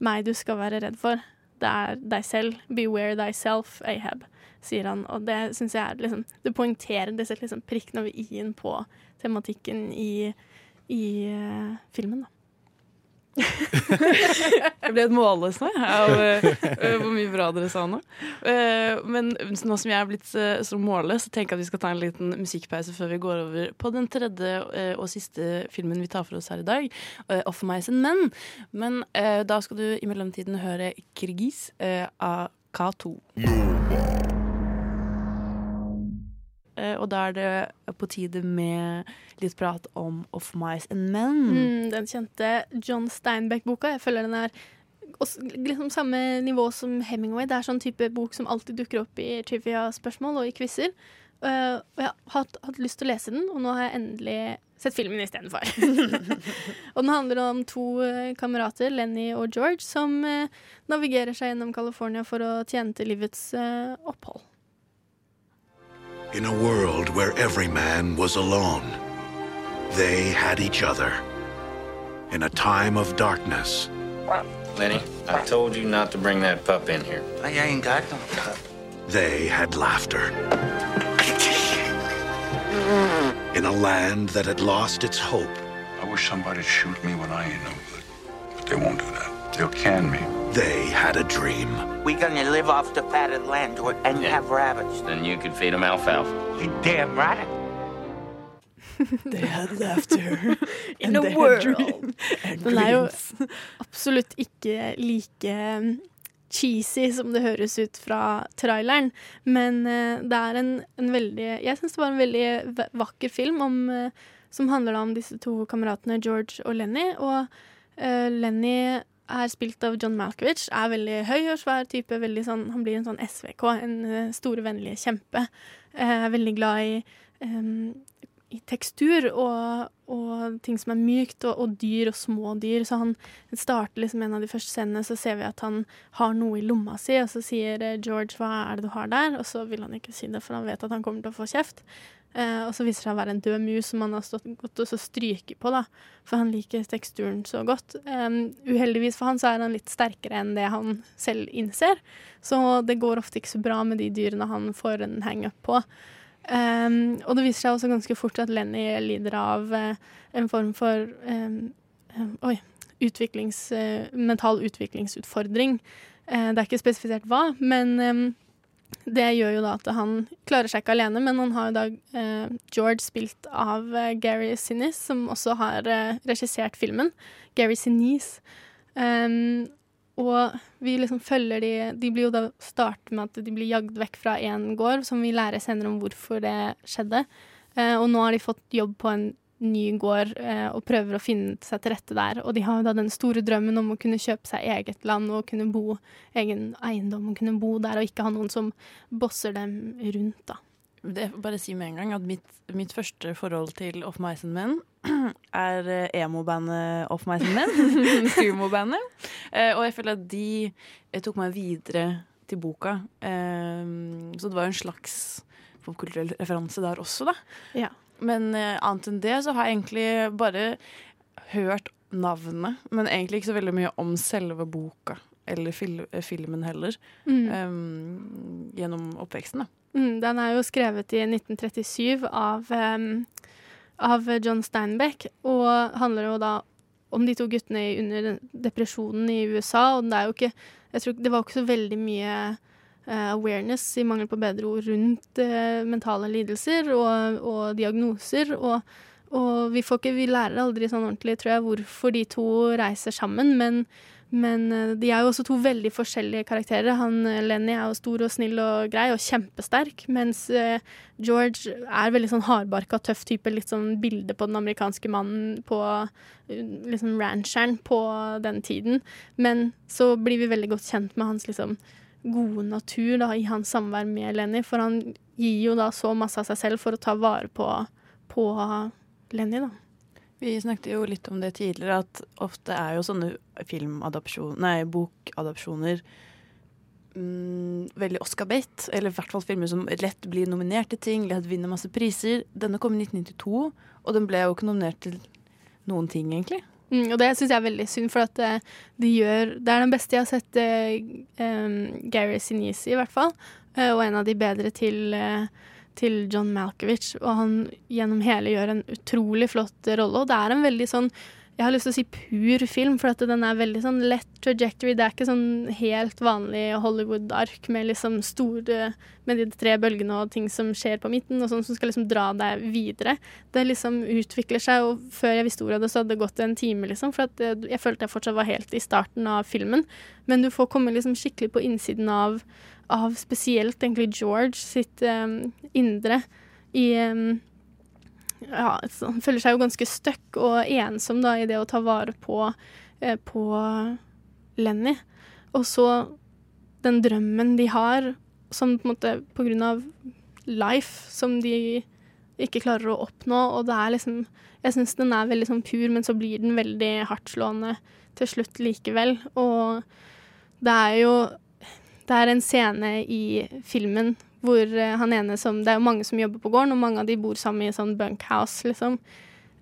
meg du skal være redd for. Det er deg selv. Beware thyself, Ahab', sier han. Og det syns jeg er liksom Det poengterer Det setter liksom prikken over i-en på tematikken i, i uh, filmen, da. Jeg ble et målløs nå, av uh, eh, hvor mye bra dere sa nå. Uh, men nå som jeg er blitt så målløs, så tenker jeg at vi skal ta en liten musikkpause før vi går over på den tredje og siste filmen vi tar for oss her i dag, uh, 'Off My and Men'. Men da skal du i mellomtiden høre 'Kirgis' eh, av K2. Eh, og da er det på tide med litt prat om 'Off Mice and Men'. Mm, den kjente John Steinbeck-boka. Jeg føler den er liksom samme nivå som Hemingway. Det er sånn type bok som alltid dukker opp i trivia-spørsmål og i quizer. Uh, og jeg har hatt, hatt lyst til å lese den, og nå har jeg endelig sett filmen istedenfor. og den handler om to uh, kamerater, Lenny og George, som uh, navigerer seg gjennom California for å tjene til livets opphold. In a world where every man was alone, they had each other. In a time of darkness, Lenny, I told you not to bring that pup in here. I ain't got no pup. They had laughter. In a land that had lost its hope, I wish somebody'd shoot me when I ain't no good. But they won't do that. They'll can me. they had a dream. We're gonna live off the fatted land and and have rabbits. Then you could feed them alfalfa. You damn right. They had laughter. In a they had world. dream and Den er jo absolutt ikke like um, cheesy som det høres ut fra traileren, men eh, det er en, en veldig Jeg syns det var en veldig vakker film om, eh, som handler om disse to kameratene George og Lenny. Og uh, Lenny er spilt av John Malkovich, er veldig høy og svær type. Sånn, han blir en sånn SVK, en eh, store, vennlige kjempe. Eh, Er veldig glad i um, i tekstur og, og ting som er mykt, og, og dyr og små dyr. Så han starter liksom en av de første scenene, så ser vi at han har noe i lomma si, og så sier eh, George 'hva er det du har der?' Og så vil han ikke si det, for han vet at han kommer til å få kjeft. Eh, og så viser det seg å være en død mus som han har stått godt og stryker på, da. For han liker teksturen så godt. Um, uheldigvis for han så er han litt sterkere enn det han selv innser. Så det går ofte ikke så bra med de dyrene han får en hang-up på. Um, og det viser seg også ganske fort at Lenny lider av uh, en form for um, um, Oi. Utviklings, uh, mental utviklingsutfordring. Uh, det er ikke spesifisert hva, men det gjør jo da at han klarer seg ikke alene, men han har jo da eh, George spilt av eh, Gary Sinise, som også har eh, regissert filmen. Gary Sinise. Um, og vi liksom følger de De blir jo da starter med at de blir jagd vekk fra én gård, som vi lærer senere om hvorfor det skjedde. Eh, og nå har de fått jobb på en ny gård eh, og prøver å finne seg til rette der. Og de har jo da den store drømmen om å kunne kjøpe seg eget land og kunne bo egen eiendom og kunne bo der og ikke ha noen som bosser dem rundt, da. Det får bare si med en gang at mitt, mitt første forhold til Off and Men er eh, emo-bandet Off and Men. Sumo-bandet. Eh, og jeg føler at de tok meg videre til boka. Så det var jo en slags popkulturell referanse der også, da. Ja. Men eh, annet enn det så har jeg egentlig bare hørt navnet, men egentlig ikke så veldig mye om selve boka. Eller fil filmen heller. Mm. um, gjennom oppveksten, da. Mm, den er jo skrevet i 1937 av, um, av John Steinbeck, og handler jo da om de to guttene under depresjonen i USA. Og det er jo ikke jeg tror, Det var jo ikke så veldig mye awareness, i mangel på bedre ord, rundt eh, mentale lidelser og, og diagnoser. Og, og vi, ikke, vi lærer aldri sånn ordentlig, tror jeg, hvorfor de to reiser sammen, men, men eh, de er jo også to veldig forskjellige karakterer. Han eh, Lenny er jo stor og snill og grei og kjempesterk, mens eh, George er veldig sånn hardbarka, tøff type. Litt sånn bilde på den amerikanske mannen på eh, liksom rancheren på den tiden. Men så blir vi veldig godt kjent med hans liksom gode natur da, i hans samvær med Lenny, for han gir jo da så masse av seg selv for å ta vare på, på Lenny, da. Vi snakket jo litt om det tidligere, at ofte er jo sånne filmadopsjoner, nei, bokadopsjoner mm, veldig Oscar-bait. Eller i hvert fall filmer som lett blir nominert til ting, lett vinner masse priser. Denne kom i 1992, og den ble jo ikke nominert til noen ting, egentlig. Mm, og det syns jeg er veldig synd, for at eh, de gjør Det er den beste jeg har sett em, Gary Sinise, i hvert fall. eh, og en av de bedre til, til John Malkovich. Og han gjennom hele gjør en utrolig flott rolle. Og det er en veldig sånn jeg har lyst til å si pur film, for at den er veldig sånn lett trajectory. Det er ikke sånn helt vanlig Hollywood-ark med liksom store Med de tre bølgene og ting som skjer på midten, og sånn som skal liksom dra deg videre. Det liksom utvikler seg, og før jeg visste ordet av det, så hadde det gått en time, liksom. For at eh, jeg følte jeg fortsatt var helt i starten av filmen. Men du får komme liksom skikkelig på innsiden av, av spesielt egentlig George sitt um, indre i um, ja, så han føler seg jo ganske stuck og ensom da, i det å ta vare på, eh, på Lenny. Og så den drømmen de har, som på en måte på grunn av life, som de ikke klarer å oppnå. Og det er liksom Jeg syns den er veldig sånn pur, men så blir den veldig hardtslående til slutt likevel. Og det er jo Det er en scene i filmen hvor eh, han ene som Det er jo mange som jobber på gården, og mange av de bor sammen i en sånn bunkhouse, liksom.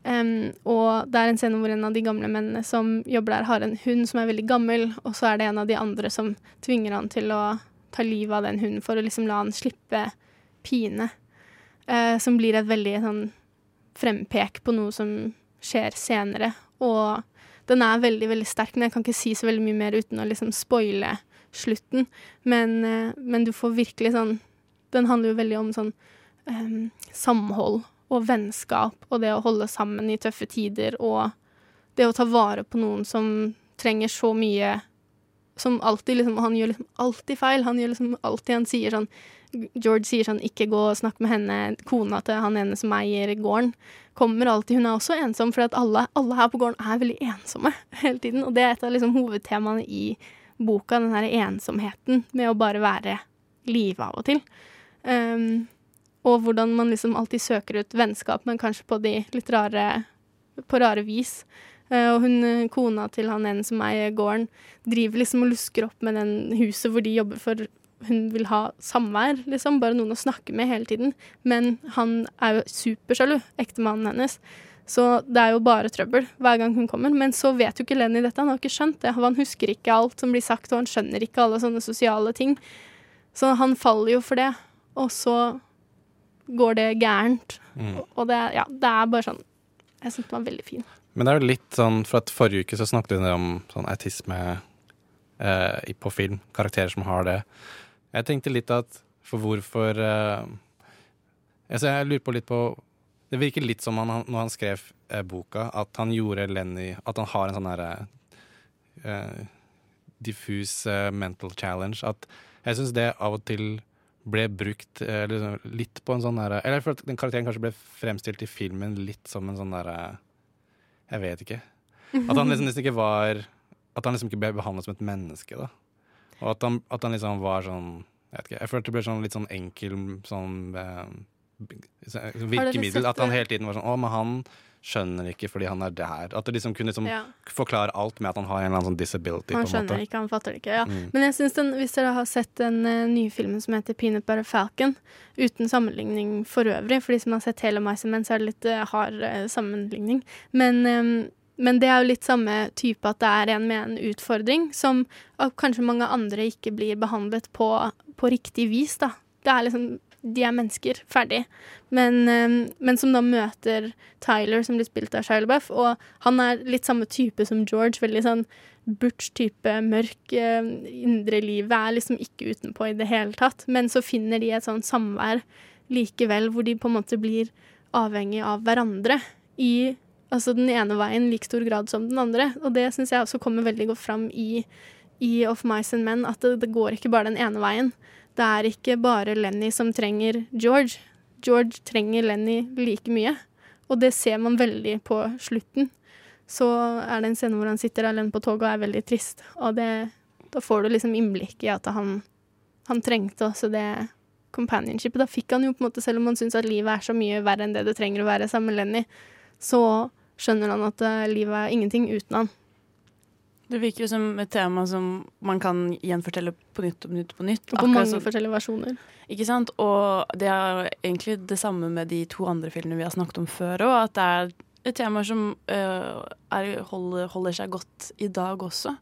Um, og det er en scene hvor en av de gamle mennene som jobber der, har en hund som er veldig gammel, og så er det en av de andre som tvinger han til å ta livet av den hunden for å liksom la han slippe pine. Uh, som blir et veldig sånn frempek på noe som skjer senere. Og den er veldig, veldig sterk, men jeg kan ikke si så veldig mye mer uten å liksom spoile slutten. Men, eh, men du får virkelig sånn Den handler jo veldig om sånn um, samhold og vennskap og det å holde sammen i tøffe tider og det å ta vare på noen som trenger så mye Som alltid liksom Han gjør liksom alltid feil. Han gjør liksom alltid Han sier sånn George sier sånn 'ikke gå og snakk med henne', kona til han ene som eier gården. Kommer alltid Hun er også ensom, for alle, alle her på gården er veldig ensomme hele tiden. Og det er et av liksom hovedtemaene i boka, den her ensomheten med å bare være live av og til. Um, og hvordan man liksom alltid søker ut vennskap, men kanskje på de litt rare På rare vis. Uh, og hun eh, kona til han ene som eier gården, driver liksom og lusker opp med den huset hvor de jobber for hun vil ha samvær, liksom. Bare noen å snakke med hele tiden. Men han er jo supersjalu, ektemannen hennes. Så det er jo bare trøbbel hver gang hun kommer. Men så vet jo ikke Lenny dette. Han har ikke skjønt det. Han husker ikke alt som blir sagt, og han skjønner ikke alle sånne sosiale ting. Så han faller jo for det. Og så går det gærent. Mm. Og det, ja, det er bare sånn Jeg syns den var veldig fin. Men det er jo litt sånn, for at forrige uke så snakket vi om sånn autisme eh, på film. Karakterer som har det. Jeg tenkte litt at For hvorfor eh, altså Jeg lurer på litt på Det virker litt som han, når han skrev eh, boka, at han gjorde Lenny At han har en sånn herre eh, diffus eh, mental challenge. At jeg syns det av og til ble brukt eh, liksom litt på en sånn derre Eller jeg føler at den karakteren kanskje ble fremstilt i filmen litt som en sånn derre Jeg vet ikke. At han liksom, nesten ikke var At han liksom ikke ble behandlet som et menneske, da. Og at han, at han liksom var sånn Jeg vet ikke, jeg følte det ble sånn litt sånn enkel sånn eh, virkemiddel. At han hele tiden var sånn Å, men han skjønner ikke fordi han er der. At det liksom kunne liksom Ja. forklare alt med at han har en eller annen sånn disability. Han skjønner måte. ikke, han fatter det ikke. Ja. Mm. Men jeg synes den, hvis dere har sett den uh, nye filmen som heter Peanut Butter Falcon, uten sammenligning for øvrig, for de som har sett hele Mice som Men, så er det litt uh, hard uh, sammenligning. Men, um, men det er jo litt samme type at det er en med en utfordring som kanskje mange andre ikke blir behandlet på, på riktig vis, da. Det er liksom de er mennesker, ferdig. Men, ehm, men som da møter Tyler, som blir spilt av Shia LaBeouf, og han er litt samme type som George, veldig sånn butch-type, mørk, eh, indre livet er liksom ikke utenpå i det hele tatt. Men så finner de et sånn samvær likevel, hvor de på en måte blir avhengig av hverandre i altså den ene veien like stor grad som den andre. Og det syns jeg også kommer veldig godt fram i, i Of Mice and Men, at det, det går ikke bare den ene veien. Det er ikke bare Lenny som trenger George. George trenger Lenny like mye. Og det ser man veldig på slutten. Så er det en scene hvor han sitter alene på toget og er veldig trist. Og det, da får du liksom innblikk i at han, han trengte også det companionshipet. Da fikk han jo på en måte, selv om han syns at livet er så mye verre enn det det trenger å være sammen med Lenny, så skjønner han at eh, livet er ingenting uten han. Det virker jo som et tema som man kan gjenfortelle på nytt og på nytt. på nytt. Og på mange som- forskjellige versjoner. Ikke sant? Og det er egentlig det samme med de to andre filmene vi har snakket om før òg, at det er et tema som uh, er, holder, holder seg godt i dag også.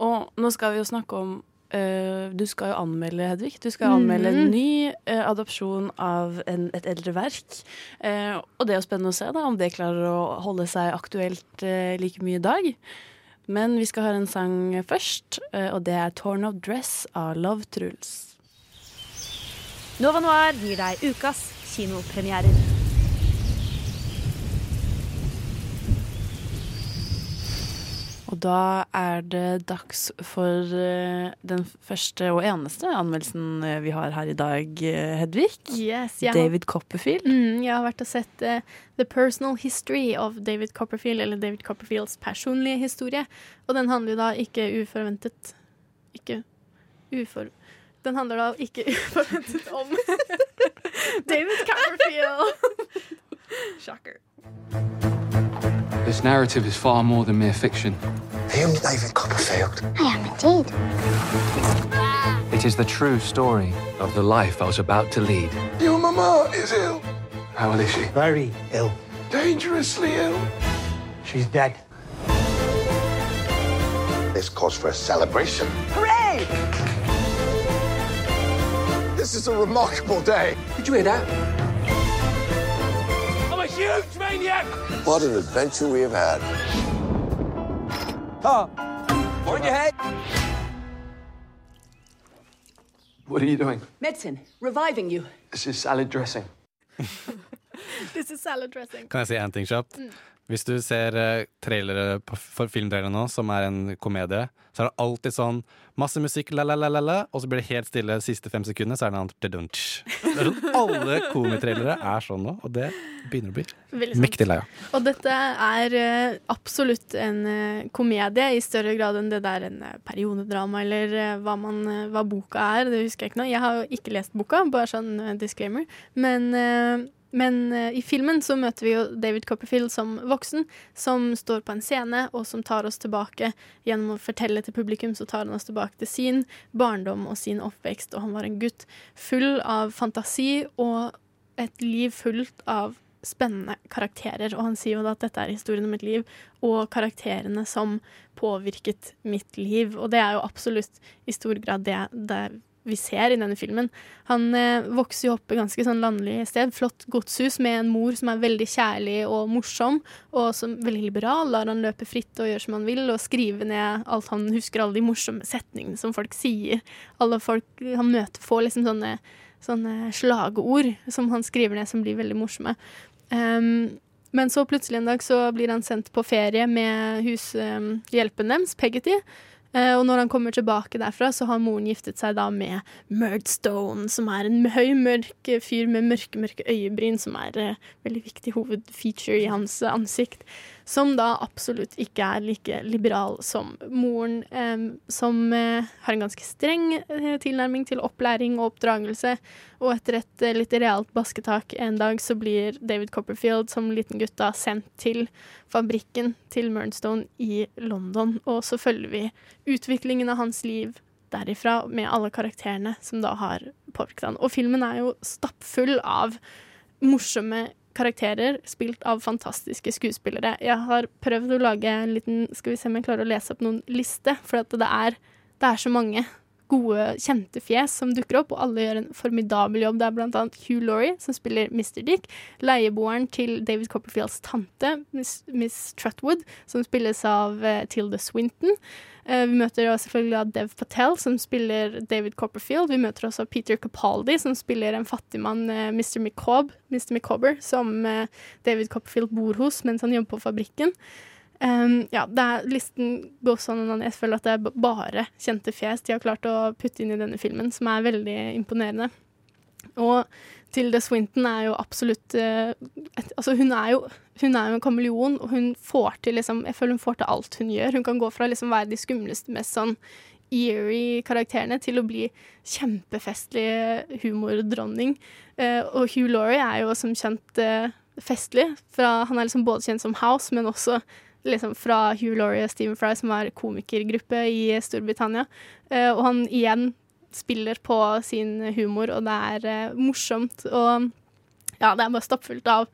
Og nå skal vi jo snakke om uh, Du skal jo anmelde, Hedvig. Du skal anmelde en Mhm. ny uh, adopsjon av en, et eldre verk. Og det er jo spennende å se da, om det klarer å holde seg aktuelt like mye i dag. Men vi skal høre en sang først, øh, og det er 'Torn of Dress' av Love Truls. Nova Noir gir deg ukas kinopremierer. Da er det dags for eh, den første og eneste anmeldelsen eh, vi har her i dag, eh, Hedvig. Yes, jeg har- David Copperfield. Mm, jeg har vært og sett uh, The Personal History of David Copperfield, eller David Copperfields personlige historie. Og den handler da ikke uforventet Ikke ufor... Den handler da ikke uforventet om David Copperfield. Shocker. This narrative is far more than mere fiction. Are you David Copperfield? I am indeed. It is the true story of the life I was about to lead. Your mama is ill. How ill is she? Very ill. Dangerously ill. She's dead. This calls for a celebration. Hooray! This is a remarkable day. Did you hear that? I'm a huge maniac! What an adventure we have had. Oh, on your head. What are you doing? Medicine, reviving you. This is salad dressing. This is salad dressing. Kan jeg si én ting kjapt? Mm. Hvis du ser eh, trailere på, for filmtrailere nå, som er en komedie, så er det alltid sånn masse musikk, la-la-la-la, og så blir det helt stille de siste fem sekundene, så er det noe annet. Det er sånn Alle komitrailere er sånn nå, og det begynner å bli mektig lei av. Og dette er eh, absolutt en eh, komedie, i større grad enn det der en periodedrama, eller hva, man, hva boka er. Det husker jeg ikke nå. Jeg har jo ikke lest boka, bare sånn disclaimer. Men, men uh, i filmen så møter vi jo David Copperfield som voksen, som står på en scene, og som tar oss tilbake gjennom å fortelle til publikum, så tar han oss tilbake til sin barndom og sin oppvekst, og han var en gutt full av fantasi og et liv fullt av spennende karakterer. Og han sier jo da at dette er historien om mitt liv, og karakterene som påvirket mitt liv. Og det er jo absolutt i stor grad det, det vi ser i denne filmen. Han eh, vokser jo opp i ganske sånn landlig sted. Flott godshus med en mor som er veldig kjærlig og morsom, og som veldig liberal. Lar han løpe fritt og gjøre som han vil, og skrive ned alt han husker, alle de morsomme setningene som folk sier. Alle folk han møter, får liksom sånne, sånne slagord som han skriver ned, som blir veldig morsomme. Um, men så plutselig en dag så blir han sendt på ferie med hushjelpen deres, Peggotty. Eh, og når han kommer tilbake derfra, så har moren giftet seg da med Murdstone, som er en høy, mørk fyr med mørke, mørke øyebryn, som er eh, veldig viktig hovedfeature i hans ansikt. Som da absolutt ikke er like liberal som moren, som eh, har en ganske streng eh, tilnærming til opplæring og oppdragelse. Og etter et eh, litt realt basketak en dag så blir David Copperfield som liten gutt da sendt til fabrikken til Murnstone i London. Og så følger vi utviklingen av hans liv derifra med alle karakterene som da har påvirket han. Og filmen er jo stappfull av morsomme karakterer spilt av fantastiske skuespillere. Jeg har prøvd å lage en liten Skal vi se om jeg klarer å lese opp noen liste, for det er, det er så mange gode, kjente fjes som dukker opp, og alle gjør en formidabel jobb. Det er blant annet Hugh Laurie, som spiller Mr. Dick, leieboeren til David Copperfields tante, Miss, Miss Trutwood, som spilles av uh, Tilda Swinton. Uh, vi møter også selvfølgelig Dev Patel, som spiller David Copperfield. Vi møter også Peter Capaldi, som spiller en fattigmann, uh, Mr. McCobb, Mr. McCobber, som eh, David Copperfield bor hos mens han jobber på fabrikken. Um, ja, er, listen går sånn jeg føler at det er bare kjente fjes de har klart å putte inn i denne filmen, som er veldig imponerende. Og Tilda Swinton er jo absolutt uh, et, Altså, hun er jo hun er jo en kameleon, og hun får til liksom Jeg føler hun får til alt hun gjør. Hun kan gå fra liksom være de skumleste, mest sånn eerie karakterene til å bli kjempefestlig humordronning. Uh, og Hugh Laurie er jo som kjent uh, festlig. Fra, han er liksom både kjent som House, men også liksom fra Hugh Laurie og Stephen Fry, som var komikergruppe i Storbritannia. Eh, og han igjen spiller på sin humor, og det er eh, morsomt. Og ja, det er bare stappfullt av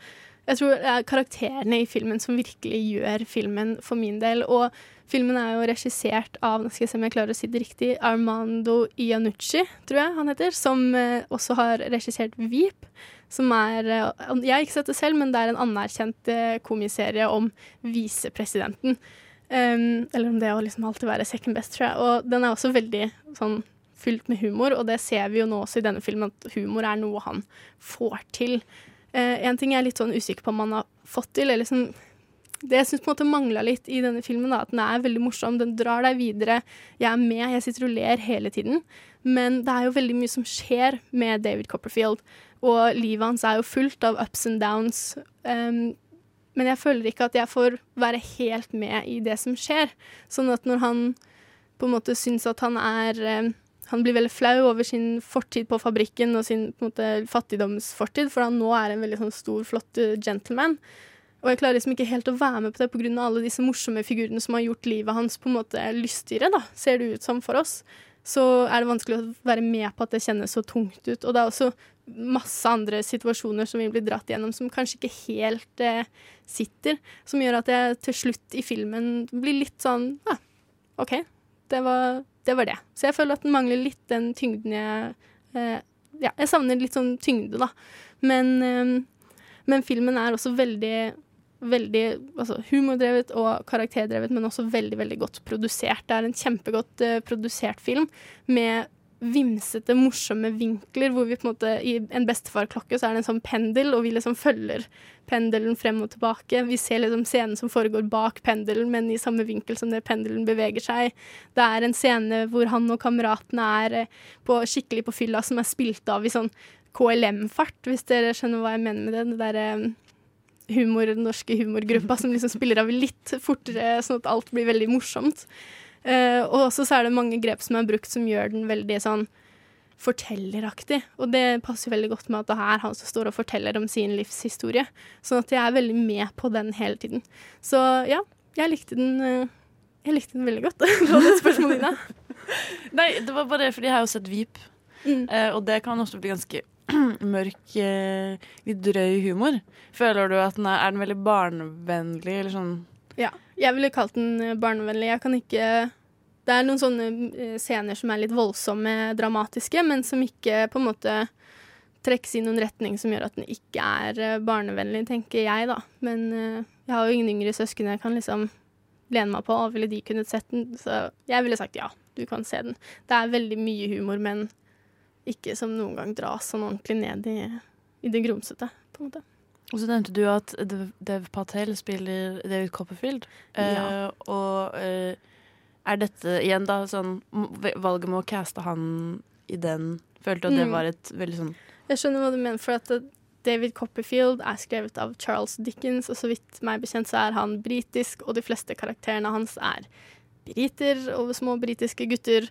jeg tror det er karakterene i filmen som virkelig gjør filmen for min del. Og filmen er jo regissert av nå skal jeg se om jeg klarer å si det riktig, Armando Iannucci, tror jeg han heter, som eh, også har regissert Veep. Som er eh, Jeg har ikke sett det selv, men det er en anerkjent eh, komiserie om visepresidenten. Um, eller om det å liksom alltid være second best, tror jeg. Og den er også veldig sånn fylt med humor, og det ser vi jo nå også i denne filmen, at humor er noe han får til. Eh, en ting jeg er litt sånn usikker på om han har fått til, eller liksom det jeg syns på mangla litt i denne filmen, da, at den er veldig morsom, den drar deg videre. Jeg er med, jeg sitter og ler hele tiden. Men det er jo veldig mye som skjer med David Copperfield, og livet hans er jo fullt av ups and downs. Um, men jeg føler ikke at jeg får være helt med i det som skjer. Sånn at når han på en måte syns at han er um, han blir veldig flau over sin fortid på fabrikken og sin på en måte, fattigdomsfortid, for han nå er en veldig sånn stor, flott uh, gentleman. Og jeg klarer liksom ikke helt å være med på det pga. alle disse morsomme figurene som har gjort livet hans på en måte lystigere, da, ser det ut som for oss. Så er det vanskelig å være med på at det kjennes så tungt ut. Og det er også masse andre situasjoner som vi blir dratt gjennom, som kanskje ikke helt eh, sitter. Som gjør at jeg til slutt i filmen blir litt sånn Ja, OK, det var det. Var det. Så jeg føler at den mangler litt den tyngden jeg eh, Ja, jeg savner litt sånn tyngde, da. Men, eh, men filmen er også veldig veldig altså, humordrevet og karakterdrevet, men også veldig veldig godt produsert. Det er en kjempegodt uh, produsert film med vimsete, morsomme vinkler, hvor vi på en måte I en bestefarklokke så er det en sånn pendel, og vi liksom følger pendelen frem og tilbake. Vi ser liksom scenen som foregår bak pendelen, men i samme vinkel som det pendelen beveger seg. Det er en scene hvor han og kameratene er eh, på, skikkelig på fylla, som er spilt av i sånn KLM-fart, hvis dere skjønner hva jeg mener med det. det der, eh, humor, den norske humorgruppa som liksom spiller av litt fortere, sånn at alt blir veldig morsomt. Uh, og også så er det mange grep som er brukt som gjør den veldig sånn fortelleraktig. Og det passer veldig godt med at det er han som står og forteller om sin livshistorie. Sånn at jeg er veldig med på den hele tiden. Så ja, jeg likte den, eh, jeg likte den veldig godt. det var det spørsmålet ditt. Nei, det var bare fordi jeg har jo sett Vip, eh, og det kan også bli ganske mørk, eh, litt drøy humor. Føler du at den er, er den veldig barnevennlig, eller sånn Ja, jeg ville kalt den eh, barnevennlig. Jeg kan ikke Det er noen sånne eh, scener som er litt voldsomme, dramatiske, men som ikke på en måte trekkes i noen retning som gjør at den ikke er barnevennlig, tenker jeg, da. Men jeg har jo ingen yngre søsken jeg kan liksom lene meg på. Og ville de kunnet sett den? Så jeg ville sagt ja, du kan se den. Det er veldig mye humor, men ikke som noen gang dras sånn ordentlig ned i, i det grumsete, på en måte. Og så nevnte du at Dev, Patel spiller David Copperfield. Eh, Ja. Og eh, er dette igjen da sånn Valget med å caste han i den Følte at det Mm. var et veldig sånn Jeg skjønner hva du mener, for at eh, David Copperfield er skrevet av Charles Dickens, og så vidt meg bekjent så er han britisk, og de fleste karakterene hans er briter og små britiske gutter.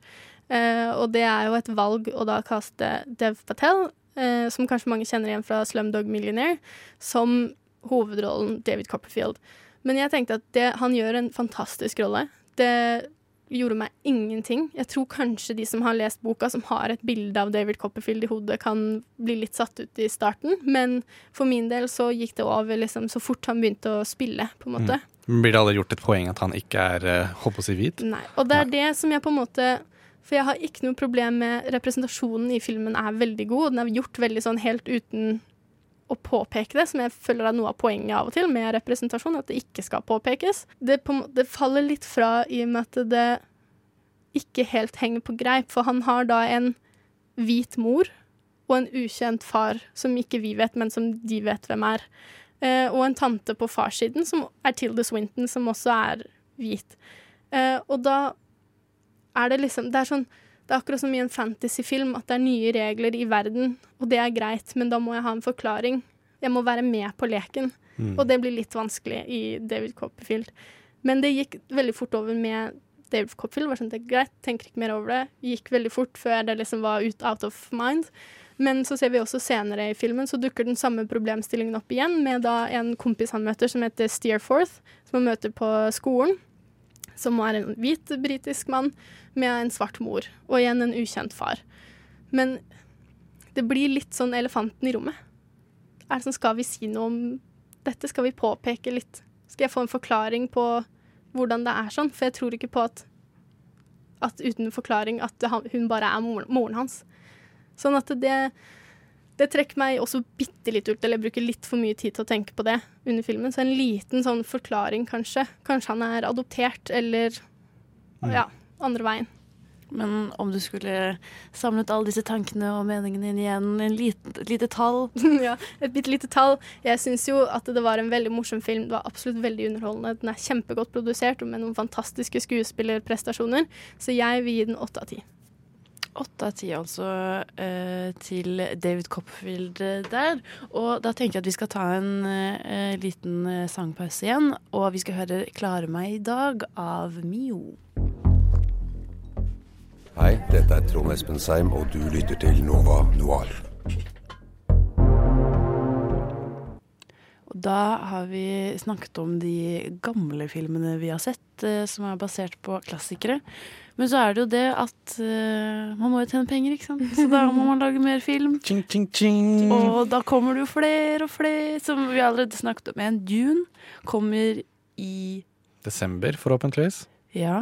Eh, og det er jo et valg å da kaste Dev Patel, eh, som kanskje mange kjenner igjen fra Slumdog Millionaire, som hovedrollen David Copperfield. Men jeg tenkte at det, han gjør en fantastisk rolle. Det gjorde meg ingenting. Jeg tror kanskje de som har lest boka, som har et bilde av David Copperfield i hodet, kan bli litt satt ut i starten. Men for min del så gikk det over liksom, så fort han begynte å spille, på en måte. Blir det aldri gjort et poeng at han ikke er uh, håper å si hvit? Nei. Og det er det som jeg på en måte For jeg har ikke noe problem med representasjonen i filmen er veldig god. Den er gjort veldig sånn helt uten å påpeke det, som jeg føler er noe av poenget av og til med representasjon, at det ikke skal påpekes. Det, på, det faller litt fra i og med at det ikke helt henger på greip, for han har da en hvit mor og en ukjent far som ikke vi vet, men som de vet hvem er. Eh, og en tante på farssiden som er Tilda Swinton, som også er hvit. Eh, og da er det liksom Det er sånn det er akkurat som i en fantasyfilm, at det er nye regler i verden, og det er greit, men da må jeg ha en forklaring. Jeg må være med på leken, Mm. og det blir litt vanskelig i David Copperfield. Men det gikk veldig fort over med David Copperfield. Var sånn, det er greit, tenker ikke mer over det. Gikk veldig fort før det liksom var ut out of mind. Men så ser vi også senere i filmen så dukker den samme problemstillingen opp igjen, med da en kompis han møter som heter Steerforth, som han møter på skolen. Som er en hvit britisk mann med en svart mor, og igjen en ukjent far. Men det blir litt sånn elefanten i rommet. Er det sånn, Skal vi si noe om dette? Skal vi påpeke litt? Skal jeg få en forklaring på hvordan det er sånn? For jeg tror ikke på at, at uten forklaring at hun bare er moren, moren hans. Sånn at det, det trekker meg også bitte litt ut, eller jeg bruker litt for mye tid til å tenke på det under filmen. Så en liten sånn forklaring, kanskje. Kanskje han er adoptert, eller ja, andre veien. Men om du skulle samlet alle disse tankene og meningene inn igjen, en lite, et lite tall ja, et bitte lite tall. Jeg syns jo at det var en veldig morsom film. Det var absolutt veldig underholdende. Den er kjempegodt produsert og med noen fantastiske skuespillerprestasjoner. Så jeg vil gi den åtte av ti. Åtte av ti altså eh, til David Copperfield eh, der. Og da tenker jeg at vi skal ta en eh, liten sangpause igjen. Og vi skal høre 'Klare meg i dag' av Mio. Hei, dette er Trond Espen Seim, og du lytter til Nova Noir. Da har vi snakket om de gamle filmene vi har sett, eh, som er basert på klassikere. Men så er det jo det at uh, man må jo tjene penger, ikke sant. Så da må man lage mer film. Ching, ching, ching. Og da kommer det jo flere og flere, som vi allerede snakket om. En Dune kommer i Desember, forhåpentligvis. Ja.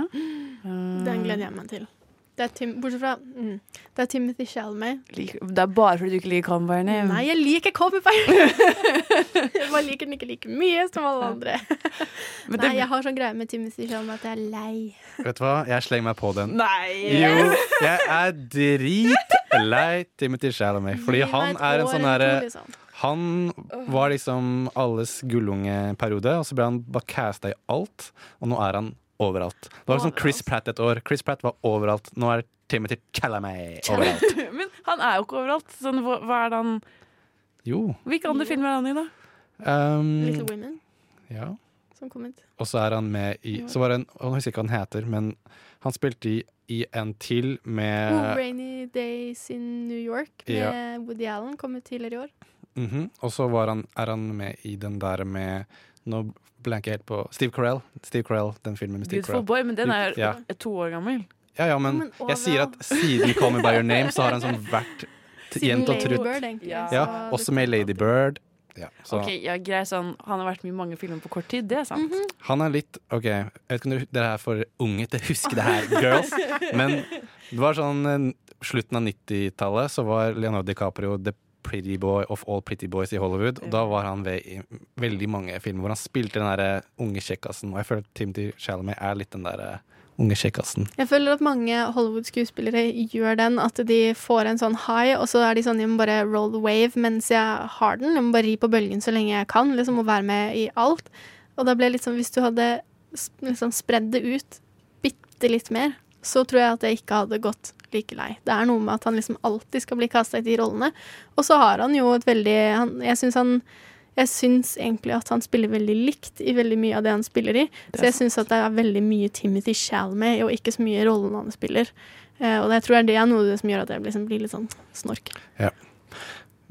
Den gleder jeg meg til. Det er Tim, bortsett fra mm, Det er Timothy Shalmay. Det er bare fordi du ikke liker By Name. Nei, jeg liker Call Me By Jeg bare liker den ikke like mye som alle andre. Men Nei, det- jeg har sånn greie med Timothy Shalmay at jeg er lei. Vet du hva, jeg slenger meg på den. Nei! Jo, jeg er dritlei Timothy Shalmay, fordi han er en sånn herre liksom. Han var liksom alles gullungeperiode, og så ble han bare casta i alt, og nå er han overalt. Det var liksom Chris Pratt et år. Chris Pratt var overalt. Nå er Timothy Chalamet overalt. Men han er jo ikke overalt. Sånn, hva, hva er det han Jo. Hvilke andre filmer er han i, da? Um, Little Women, ja. som kom ut. Og så er han med i Så var det en Jeg husker ikke hva han heter, men han spilte i, i en til med Oh, Rainy Days in New York med Ja. Woody Allen kom ut tidligere i år. Mhm. Og så var han, er han med i den der med Nå blanker helt på Steve Carell. Steve Carell, den filmen med Steve Beautiful Carell. Boy, men den er Ja. to år gammel. Ja, ja, men Men jeg sier at siden Call Me By Your Name, så har han sånn vært Jent jevnt og trutt. Bird. Ja. Ja, også med Lady Bird. Ja, så Ok, ja, grei, sånn Han har vært med i mange filmer på kort tid, det er sant. Han er litt OK, jeg vet ikke om dere- er for unge til å huske det her, girls, men det var sånn eh, slutten av 90-tallet så var Leonardo DiCaprio the pretty boy of all pretty boys i Hollywood. Og da var han ved i veldig mange filmer hvor han spilte den derre unge kjekkasen. Og jeg føler at Timothy Chalamet er litt den derre unge kjekkasen. Jeg føler at mange Hollywood-skuespillere gjør den, at de får en sånn high, og så er de sånn Jeg må bare roll the wave mens jeg har den. Jeg må bare ri på bølgen så lenge jeg kan, liksom, og være med i alt. Og da ble det litt sånn Hvis du hadde liksom spredd det ut bitte litt mer, så tror jeg at jeg ikke hadde gått like lei. Det er noe med at han liksom alltid skal bli kasta i de rollene. Og så har han jo et veldig han, Jeg syns han jeg syns egentlig at han spiller veldig likt i veldig mye av det han spiller i. Så jeg syns at det er veldig mye Timothy Shalmay, og ikke så mye rollen han spiller. Eh, og jeg tror det er noe som gjør at jeg liksom blir litt sånn snork. Ja.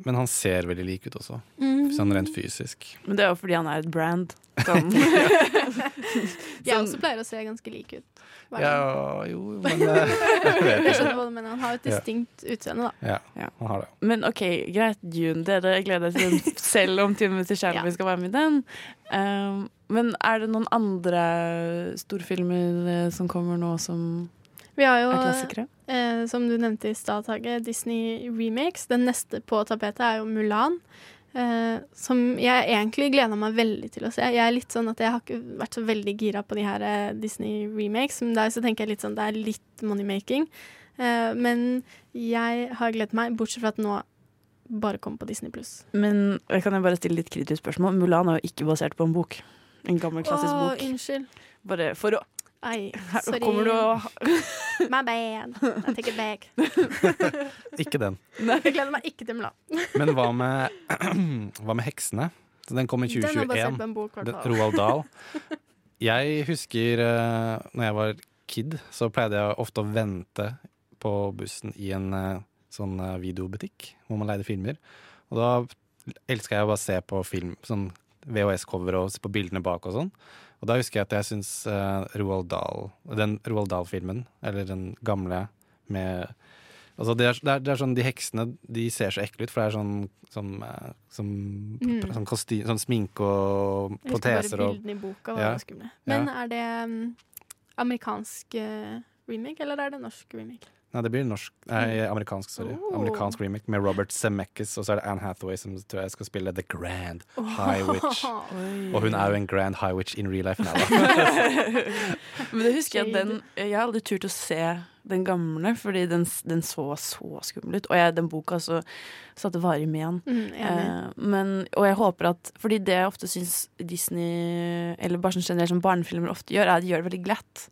Men han ser veldig lik ut også, Mhm. sånn rent fysisk. Men det er jo fordi han er et brand. Sånn. Jeg også pleier å se ganske lik ut. Er? Ja, jo, men eh, jeg skjønner hva du mener. Han har et et Ja. distinkt utseende, da. Ja, han har det. Men OK, greit, June. Dere gleder dere til selv om til Chalamet skal være med i den. Um, men er det noen andre storfilmer eh, som kommer nå som Vi har jo, eh, som du nevnte i stad, Tage, Disney remakes. Den neste på tapetet er jo Mulan. Eh, som jeg egentlig gleder meg veldig til å se. Jeg er litt sånn at jeg har ikke vært så veldig gira på de her eh, Disney remakes. Men der så tenker jeg litt sånn det er litt moneymaking. Eh, men jeg har gledet meg, bortsett fra at nå bare kom på Disney pluss. Men kan jeg bare stille litt kritisk spørsmål? Mulan er jo ikke basert på en bok. En gammel, klassisk Å, bok. unnskyld. Bare for å Ai, sorry. kommer du og My bad. I take it back. Ikke den. Jeg gleder meg ikke til Mulan. Men hva med, hva med heksene? Så den kom i 2021. Den er basert på en bok. Roald Dahl. Jeg husker uh, når jeg var kid, så pleide jeg ofte å vente på bussen i en eh, sånn eh, videobutikk hvor man leide filmer. Og da elska jeg å bare se på film, sånn VHS-cover og se på bildene bak og sånn. Og da husker jeg at jeg syns uh, Roald Dahl, den Roald Dahl-filmen, eller den gamle med Altså det er, det, er, det er sånn, De heksene de ser så ekle ut, for det er sånn, sånn, sånn, Mm. sånn, kosti, sånn sminke og proteser. og- bildene i boka var Ja. skumle. Men Ja. er det um, amerikansk uh, remake, eller er det norsk remake? Nei, det blir norsk, nei, amerikansk, sorry. Oh. Amerikansk remake med Robert Zemeckis, og så er det Anne Hathaway som tror jeg skal spille The Grand. High Witch. Oh. Og hun er jo en Grand High Witch in real life da. Men det husker jeg den Jeg har aldri turt å se den gamle, fordi den, den så så skummel ut. Og jeg, den boka så satte varig med den. Mm, eh, men, og jeg håper at Fordi det jeg ofte syns Disney, eller bare som generelt som barnefilmer ofte gjør, er at de gjør det veldig glatt.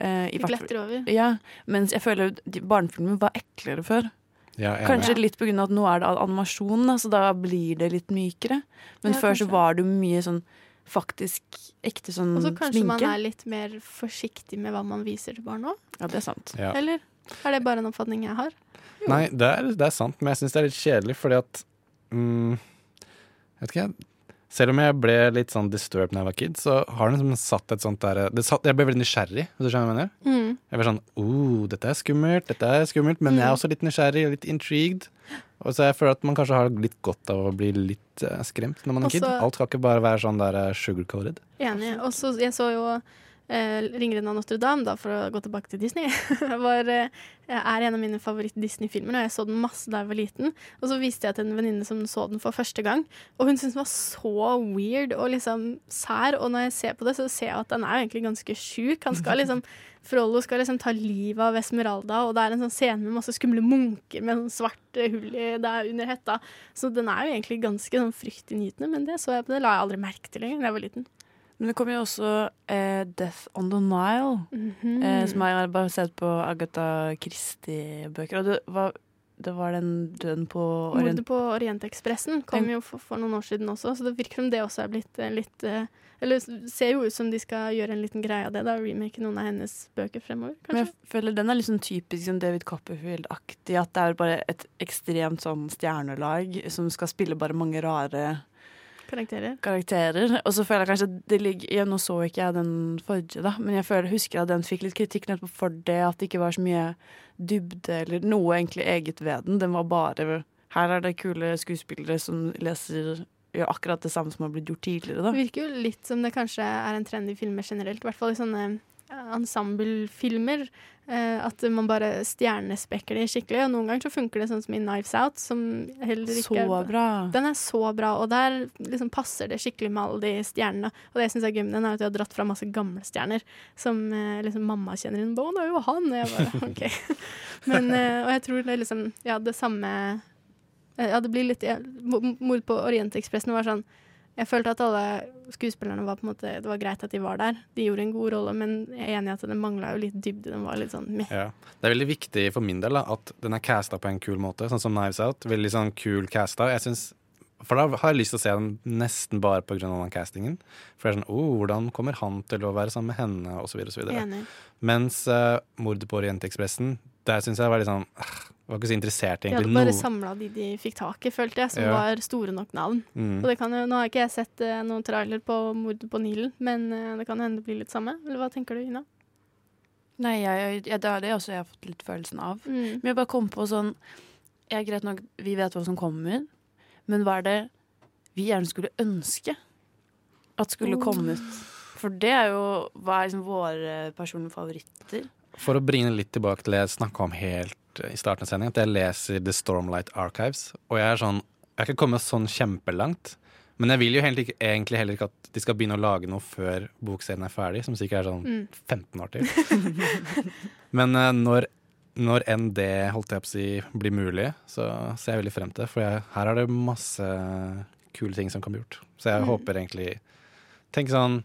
Eh, i gletter over. Ja, mens jeg føler barnefilmer var eklere før. Ja. Kanskje litt av at nå er det animasjon, da, så da blir det litt mykere. Men Ja, før så var det jo mye sånn faktisk ekte sånn sminke. Og så kanskje man er litt mer forsiktig med hva man viser til barn òg? Ja, det er sant. Ja. Eller er det bare en oppfatning jeg har? Nei, det er, det er sant, men jeg syns det er litt kjedelig, fordi at mm, Vet ikke, jeg. Selv om jeg ble litt sånn disturbed da jeg var kid, så har den liksom satt et sånt der det satt, Jeg ble veldig nysgjerrig, hvis du skjønner hva jeg mener? Mm. Jeg ble sånn oh, dette er skummelt, dette er skummelt, men jeg er Mm. også litt nysgjerrig og litt intrigued. Og så jeg føler at man kanskje har litt godt av å bli litt eh, skremt når man er kid. Alt skal ikke bare være sånn der eh, sugar-coated. Enig. Og så jeg så jo eh, 'Ringeren av Notre-Dame', da, for å gå tilbake til Disney. var, eh, er en av mine favoritt-Disney-filmer, og jeg så den masse da jeg var liten. Og så viste jeg til en venninne som så den for første gang, og hun syntes den var så weird og liksom sær. Og når jeg ser på det, så ser jeg at den er egentlig ganske sjuk. Han skal liksom Frollo skal liksom ta livet av Esmeralda, og det er en sånn scene med masse skumle munker med sånn svart hull i der under hetta. Så den er jo egentlig ganske sånn fryktinngytende, men det så jeg på det la jeg aldri merke til lenger da jeg var liten. Men det kommer jo også eh, 'Death on the Nile', Mhm. eh, som er basert på Agatha Christie-bøker. Og det var, det var den døden på Orient... Mordet på Orientekspressen kom Den- jo for, for noen år siden også, så det virker som det også er blitt eh, litt eh, Eller ser jo ut som de skal gjøre en liten greie av det, da. Remake noen av hennes bøker fremover, kanskje. Men jeg føler den er litt sånn typisk som David Copperfield-aktig. At det er bare et ekstremt sånn stjernelag som skal spille bare mange rare Karakterer. karakterer. Og så føler jeg kanskje det ligger ja, Nå så ikke jeg den forrige, da, men jeg føler, husker at den fikk litt kritikk nettopp for det. At det ikke var så mye dybde eller noe egentlig eget ved den. Den var bare Her er det kule skuespillere som leser gjør akkurat det samme som har blitt gjort tidligere, da. Det virker jo litt som det kanskje er en trend i filmer generelt, i hvert fall i sånne ensemblefilmer. Eh, at man bare stjernespekker de skikkelig. Og noen ganger så funker det sånn som i Knives Out, som heller ikke Så bra. Den er så bra, og der liksom passer det skikkelig med alle de stjernene. Og det jeg syns er gøy med den, er at de har dratt fra masse gamle stjerner som eh, liksom mamma kjenner inn. Å, det er jo han! Og jeg bare OK. Men, eh, og jeg tror det er liksom Ja, det samme eh, Ja, det blir litt ja, Mord på Orientekspressen var sånn jeg følte at alle skuespillerne var på en måte Det var greit at de var der. De gjorde en god rolle, men jeg er enig i at den mangla jo litt dybde. Den var litt sånn meh. Ja. Det er veldig viktig for min del da, at den er casta på en kul måte, sånn som Knives Out. Veldig sånn kul casta. Jeg synes, for da har jeg lyst til å se den nesten bare av den castingen. For det er sånn, oh, hvordan kommer han til å være sammen med henne, og så videre, og så videre. Enig. Mens uh, mordet på Orientekspressen, der syns jeg var litt sånn Var ikke så interessert egentlig. De hadde bare noe. samla de de fikk tak i, følte jeg, som Ja. var store nok navn. Mm. Og det kan jo, Nå har ikke jeg sett eh, noen trailer på mordet på Nilen, men eh, det kan hende det blir litt samme. Eller hva tenker du, Ina? Nei, jeg, jeg, det er det også jeg har fått litt følelsen av. Mm. Men jeg bare kom på sånn Ja, greit nok, vi vet hva som kommer, men hva er det vi gjerne skulle ønske at skulle Oh. komme ut? For det er jo Hva er liksom våre personlige favoritter? For å bringe litt tilbake til det jeg snakka om helt i starten av sendingen, at jeg leser The Stormlight Archives, og jeg er sånn Jeg har ikke kommet sånn kjempelangt. Men jeg vil jo ikke- egentlig heller ikke at de skal begynne å lage noe før bokserien er ferdig, som sikkert er sånn Mm. 15 år til. Men uh, når, når enn det holdt jeg på å si blir mulig, så ser jeg veldig frem til det. For jeg, her er det masse kule ting som kan bli gjort. Så jeg Mm. håper egentlig Tenk sånn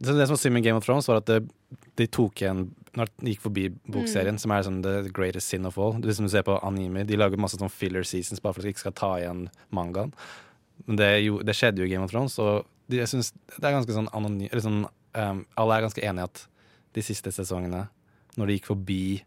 Det som var synd med Game of Thrones, var at det, de tok igjen Når de gikk forbi bokserien, Mm. som er sånn the greatest sin of all. Hvis du ser på anime, de lager masse sånn filler seasons bare for at de ikke skal ta igjen mangaen. Men det, jo, det skjedde jo i Game of Thrones, og de, jeg synes det er ganske sånn anonym sånn, um, Alle er ganske enige at de siste sesongene, når de gikk forbi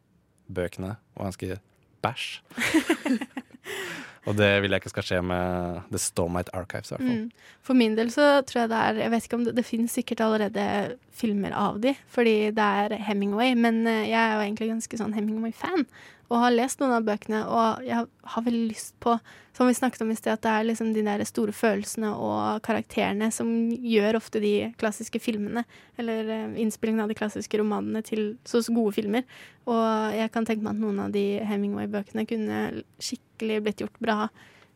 bøkene, var ganske bæsj. og det vil jeg ikke skal skje med The Stormite Archives, i hvert fall. Mm. For min del så tror jeg det er Jeg vet ikke om det, det finnes sikkert allerede filmer av de, fordi det er Hemingway, men eh, jeg er jo egentlig ganske sånn Hemingway-fan. Og har lest noen av bøkene, og jeg har veldig lyst på, som vi snakket om i sted, at det er liksom de der store følelsene og karakterene som gjør ofte de klassiske filmene, eller eh, innspillingen av de klassiske romanene til så gode filmer. Og jeg kan tenke meg at noen av de Hemingway-bøkene kunne skikkelig blitt gjort bra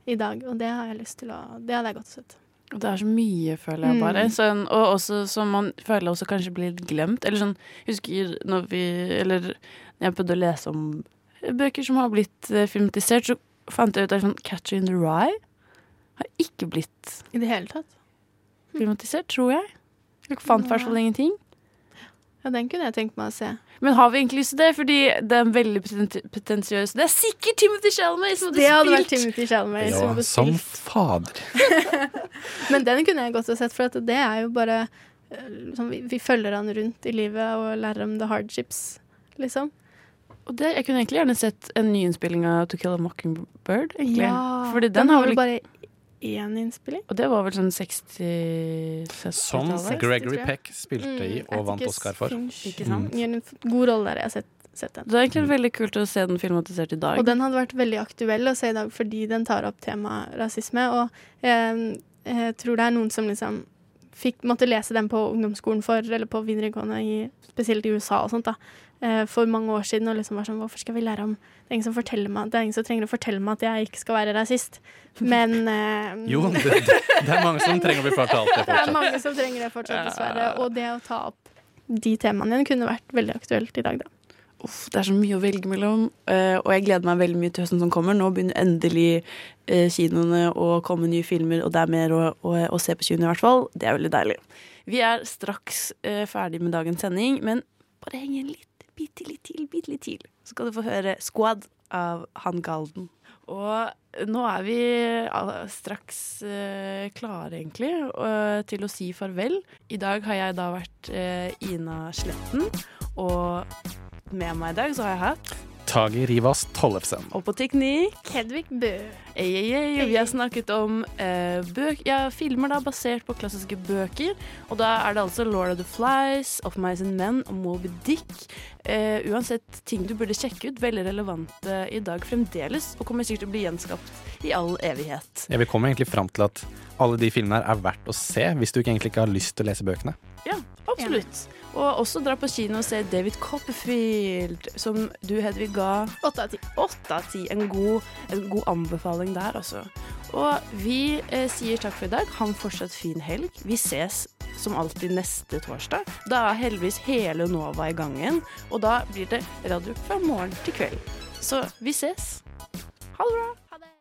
i dag, og det har jeg lyst til å Det hadde jeg godt sett. Det er så mye, føler jeg Mm. bare. Sånn, og også som man føler også kanskje blir litt glemt. Eller sånn, husker når vi Eller jeg prøvde å lese om bøker som har blitt eh, filmatisert, så fant jeg ut at sånn Catcher in the Rye har ikke blitt I det hele tatt. filmatisert, tror jeg. Jeg fant i hvert fall ingenting. Ja, den kunne jeg tenkt meg å se. Men har vi egentlig lyst til det? Fordi det er en veldig potensiøs. Det er sikkert Timothy Chalamet som hadde Det hadde vært. Timothy som Ja, hadde som fader. Men den kunne jeg godt ha sett, for at det er jo bare eh, liksom, vi, vi følger han rundt i livet og lærer om the hardships, liksom. Og det, jeg kunne egentlig gjerne sett en nyinnspilling av To Kill a Mockingbird. egentlig. Ja, Fordi den, den har vel bare én innspilling. Og det var vel sånn 60 Som 70-tallet. Gregory Peck spilte i og vant Oscar for. Ikke sant? Gjør en god rolle der. Jeg har sett, sett den. Det er egentlig veldig kult å se den filmatisert i dag. Og den hadde vært veldig aktuell å se i dag fordi den tar opp temaet rasisme. Og eh, jeg tror det er noen som liksom fikk, måtte lese den på ungdomsskolen for, eller på videregående, i, spesielt i USA og sånt, da, for mange år siden. Og liksom var sånn Hvorfor skal vi lære om Det er ingen som, forteller meg, det er ingen som trenger å fortelle meg at jeg ikke skal være rasist. Men eh, Jo, det, det, er mange som trenger å bli fortalt det det er mange som trenger det fortsatt, dessverre. Og det å ta opp de temaene igjen kunne vært veldig aktuelt i dag, da. Uff, det er så mye å velge mellom, eh, og jeg gleder meg veldig mye til høsten som kommer. Nå begynner endelig eh, kinoene å komme nye filmer, og det er mer å, å, å se på kinoene i hvert fall. Det er veldig deilig. Vi er straks eh, ferdig med dagens sending, men bare heng igjen litt, bitte litt til, bitte litt til. Så skal du få høre Squad av Han Galden. Og nå er vi straks eh, klare, egentlig, eh, til å si farvel. I dag har jeg da vært eh, Ina Sletten, og med meg i dag så har jeg hatt Tage Rivas Tollefsen. Og på teknikk Hedvig Bø. Ei, ei, ei, og vi har snakket om eh, bøk, ja, filmer da, basert på klassiske bøker. Og da er det altså Lord of the Flies, Of Mice and Men og Moby Dick. Eh, uansett ting du burde sjekke ut. Veldig relevante i dag fremdeles, og kommer sikkert til å bli gjenskapt i all evighet. Ja, vi kommer egentlig fram til at alle de filmene her er verdt å se hvis du ikke egentlig ikke har lyst til å lese bøkene. Ja, absolutt. Og også dra på kino og se David Copperfield, som du, Hedvig, ga Åtte av ti. Åtte av ti. En god, en god anbefaling der, altså. Og vi eh, sier takk for i dag. Ha en fortsatt fin helg. Vi ses som alltid neste torsdag. Da er heldigvis hele Nova i gang igjen, og da blir det radio fra morgen til kveld. Så vi ses. Ha det bra.